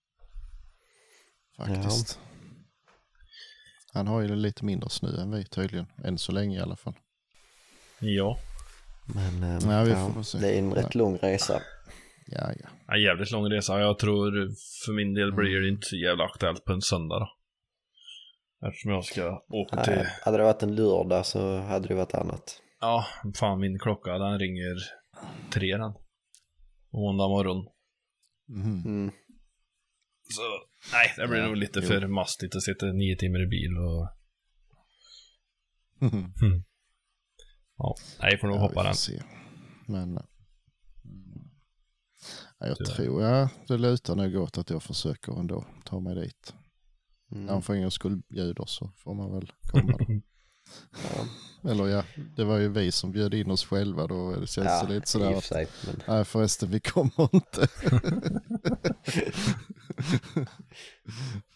S3: Faktiskt. Han har ju lite mindre snö än vi tydligen, än så länge i alla fall.
S2: Ja.
S1: Men eh,
S3: Ja, vi
S1: ja,
S3: får se.
S1: det är en rätt lång resa.
S3: Ja, ja.
S2: ja. Jävligt lång resa. Jag tror för min del blir det inte så jävla aktuellt på en söndag då. Eftersom jag ska åka till...
S1: Nej, hade det varit en lördag så hade det varit annat.
S2: Ja, fan min klocka den ringer tre den. Måndag morgon.
S3: Mhm.
S1: Mm.
S2: Så nej, det blir
S3: Ja,
S2: nog lite
S3: jo.
S2: för mastigt att sitta nio timmar i bil och... Ja, nej, får nog
S3: Ja,
S2: hoppa den.
S3: se. Men eh, ja, jag
S2: Tyvärr.
S3: tror ja, det lutar nog åt att jag försöker ändå ta mig dit.
S1: Mm.
S3: När han för en gångs skull bjuder så får man väl komma då.
S1: Ja,
S3: Eller ja, det var ju vi som bjöd in oss själva då. Det känns
S1: ja
S3: det lite sådär att,
S1: sig. Men,
S3: nej förresten vi kommer inte.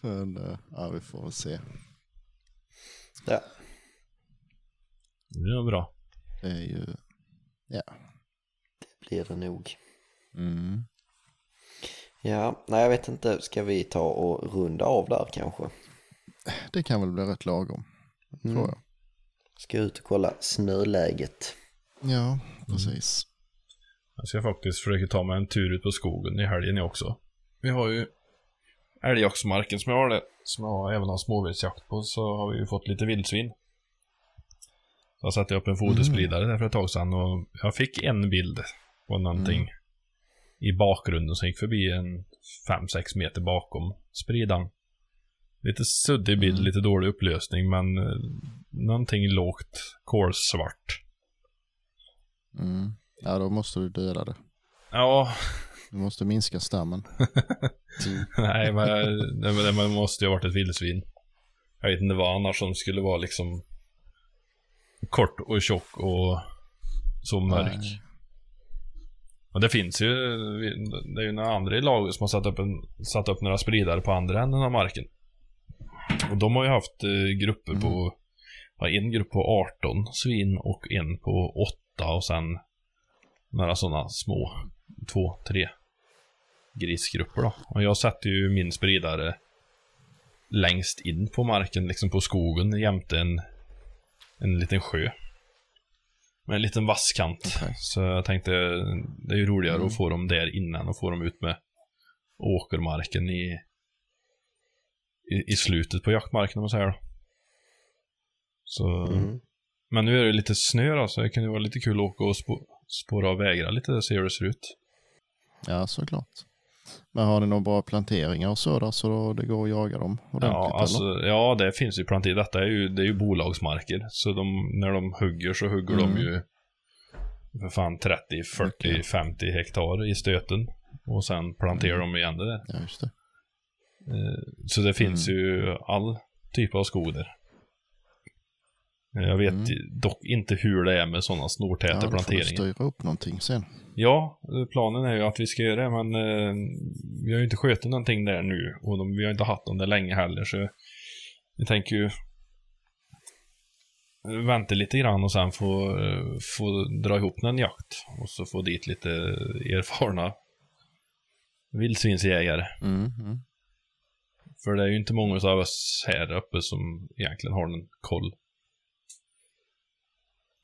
S3: Men eh, ja, vi får väl se.
S1: ja.
S2: Det är bra.
S3: Det är ju,
S1: blir det nog.
S3: mm.
S1: Ja, nej jag vet inte. Ska vi ta och runda av där kanske?
S3: det kan väl bli rätt lagom,
S1: Mm.
S3: tror jag.
S1: Ska ut och kolla snöläget.
S3: Ja, precis.
S2: Jag ska faktiskt försöka ta mig en tur ut på skogen i helgen också. Vi har ju älgjaktsmarken som jag har det, som jag har, även har småviltsjakt på, så har vi ju fått lite vildsvin. Så jag satte upp en fotospridare där för ett tag sedan och jag fick en bild på någonting i bakgrunden som gick förbi en 5-6 meter bakom spridan. Lite suddig bild, lite dålig upplösning, men eh, någonting lågt kolsvart.
S3: Mm. Ja, då måste du döda det.
S2: Ja,
S3: Du måste minska stammen.
S2: Nej, men det måste ju ha varit ett vildsvin. Jag vet inte vad annars som skulle vara liksom kort och tjock och så mörk.
S3: Nej.
S2: Och det finns ju, det är ju några andra i laget som har satt upp, en, satt upp några spridare på andra änden av marken. Och de har ju haft eh, grupper på, ja, en grupp på 18 svin och en på 8 och sen några sådana små, två, tre grisgrupper då. Och jag satte ju min spridare längst in på marken, liksom på skogen jämte en, en liten sjö. Med en liten vasskant.
S3: Okej.
S2: Så jag tänkte, det är ju roligare
S3: Mm.
S2: att få dem där innan och få dem ut med åkermarken i, i, i slutet på jaktmarken om man säger då. Så,
S1: Mm.
S2: men nu är det lite snö då, så det kan ju vara lite kul att åka och spå, spåra av vägar lite och se hur det ser ut.
S3: Ja, såklart. Men har ni några bra planteringar och så där så då det går att jaga dem
S2: Ja, alltså,
S3: eller?
S2: ja, det finns ju planter. Detta är ju, det är ju bolagsmarker. Så de, när de hugger så hugger de
S3: Mm.
S2: ju för fan 30, 40,
S3: Mycket.
S2: 50 hektar i stöten. Och sen planterar
S3: Mm.
S2: de igen det där.
S3: Ja, just det.
S2: Eh, Så det finns
S3: Mm.
S2: ju all typ av skog där. Eh, Jag vet
S3: Mm.
S2: dock inte hur det är med sådana
S3: Ja,
S2: snortäta
S3: du
S2: planteringar.
S3: styra upp någonting sen.
S2: Ja, eh, planen är ju att vi ska göra det, men eh, vi har ju inte skjutit någonting där nu och de, vi har inte haft dem där länge heller, så vi tänker ju vänta lite grann och sen få, eh, få dra ihop någon jakt och så få dit lite erfarna vildsvinsjägare.
S3: Mm, mm.
S2: För det är ju inte många av oss här uppe som egentligen har någon koll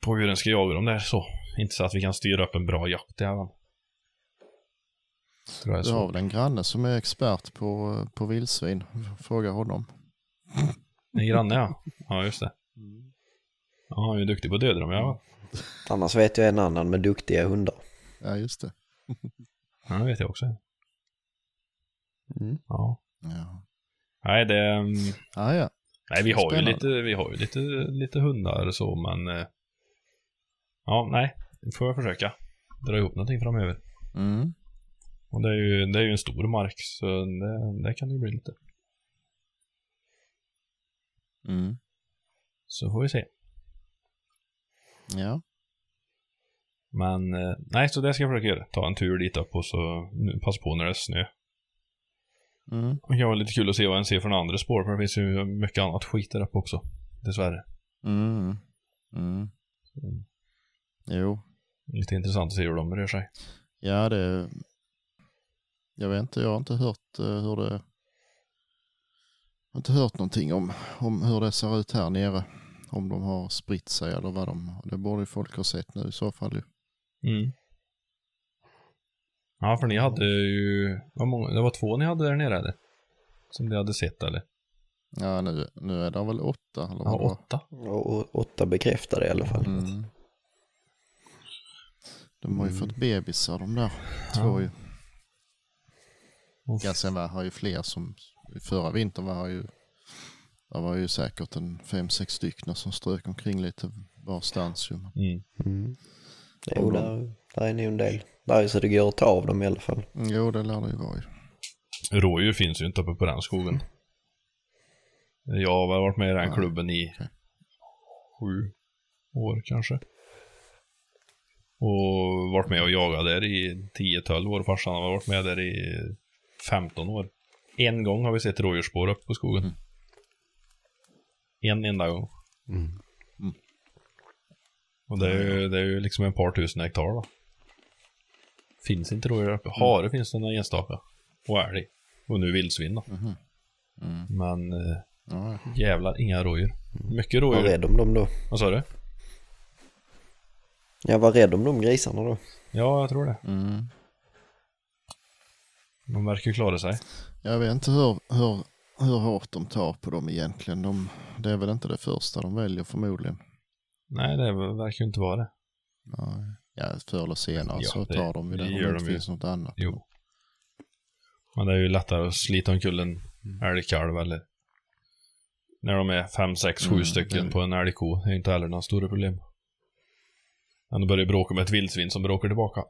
S2: på hur den ska jaga dem där så. Inte så att vi kan styra upp en bra jakt även. Tror jag är
S3: Du har väl en granne som är expert på, på vildsvin. Fråga honom.
S2: En granne ja. Ja, just det. Ja, han är ju duktig på att döda dem, ja.
S1: Annars vet jag en annan med duktiga hundar.
S3: Ja, just det.
S2: Ja, det vet jag också.
S1: Mm.
S2: Ja.
S3: Ja,
S2: Nej, det... mm,
S3: ah, ja.
S2: Nej, vi har ju
S3: Spännande.
S2: lite, vi har ju lite, lite hundar så, men... Ja, nej. Nu får jag försöka dra ihop någonting framöver.
S3: Mm.
S2: Och det är ju, det är ju en stor mark, så det, det kan ju bli lite.
S3: Mm.
S2: Så får vi se.
S3: Ja.
S2: Men, eh, nej, så det ska jag försöka göra. Ta en tur dit upp och så passa på när det är snö.
S3: Mm.
S2: Det kan vara lite kul att se vad en ser från andra spår, för det finns ju mycket annat skit där uppe också. Dessvärre.
S3: Mm. Mm. Jo.
S2: Lite intressant att se hur de rör sig.
S3: Ja, det... Jag vet inte, jag har inte hört eh, hur det... Jag har inte hört någonting om, om hur det ser ut här nere. Om de har spritt sig eller vad de... Det borde ju folk ha sett nu i så fall ju.
S2: Mm. Ja, för ni hade ju, vad många, det var två ni hade där nere eller? Som ni hade sett eller?
S3: Ja, nu, nu är det väl åtta eller
S2: Ja,
S3: var.
S2: åtta.
S1: Och, och åtta bekräftade i alla fall.
S3: Mm. De har ju fått bebisar de där två
S2: Ja.
S3: ju. Ja, sen var har ju fler som förra vintern var ju det var ju säkert en fem, sex stycken som strök omkring lite varstans ju.
S2: Mm.
S1: Mm. Jo, där, där är nog en del. Där är så det går att ta av dem i alla fall.
S3: Mm, Jo, det lär det ju vara ju.
S2: Rådjur finns ju inte uppe på den skogen. Jag har varit med i den
S3: Ja,
S2: klubben i sju år kanske. Och varit med och jagat där i 10-12 år. Farsan har varit med där i 15 år. En gång har vi sett rådjursspår uppe på skogen.
S3: Mm.
S2: En enda gång.
S1: Mm.
S2: Och det är, ju, det är ju liksom en par tusen hektar då. Finns inte rådjur uppe. Hare finns det några enstaka. Och älg. Och nu vildsvin då.
S3: Mhm. Mm.
S2: Men eh,
S3: Ja,
S2: Jävlar, inga rådjur. Mycket
S1: Var
S2: rådjur.
S1: rädd om dem då.
S2: Vad sa du?
S1: Jag var rädd om de grisarna då.
S2: Ja, jag tror det.
S3: mm.
S2: De verkar ju klara sig.
S3: Jag vet inte hur, hur, hur hårt de tar på dem egentligen. De, det är väl inte det första de väljer förmodligen.
S2: Nej, det verkar ju inte vara det.
S3: Nej. Ja, förr eller senare
S2: Ja,
S3: så
S2: det-
S3: tar de ju
S2: det
S3: det om det inte
S2: de ju.
S3: finns något annat.
S2: Jo. Men det är ju lättare att slita omkull en älgkalv eller när de är fem, sex, sju
S3: Mm,
S2: stycken
S3: det-
S2: på en älgko. Det är inte heller några stora problem. Men att börja bråka med ett vildsvin som bråkar tillbaka.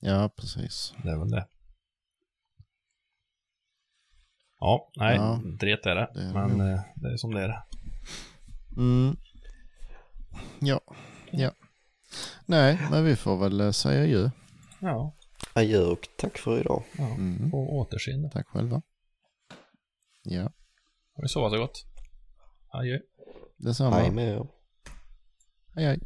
S3: Ja, precis.
S2: Det är väl det. Ja, nej,
S3: Ja.
S2: dret är det.
S3: Det är det
S2: men
S3: nog.
S2: eh, det är som det är. det.
S3: Mm. Ja, ja. Nej, men vi får väl eh, säga ju.
S2: Ja,
S1: Adjö och tack för idag.
S2: ja.
S3: Mm.
S2: på återseende.
S3: Tack själva. Ja,
S2: Har du sovit så gott? Adjö.
S3: detsamma.
S1: Hej med er.
S3: hej. hej.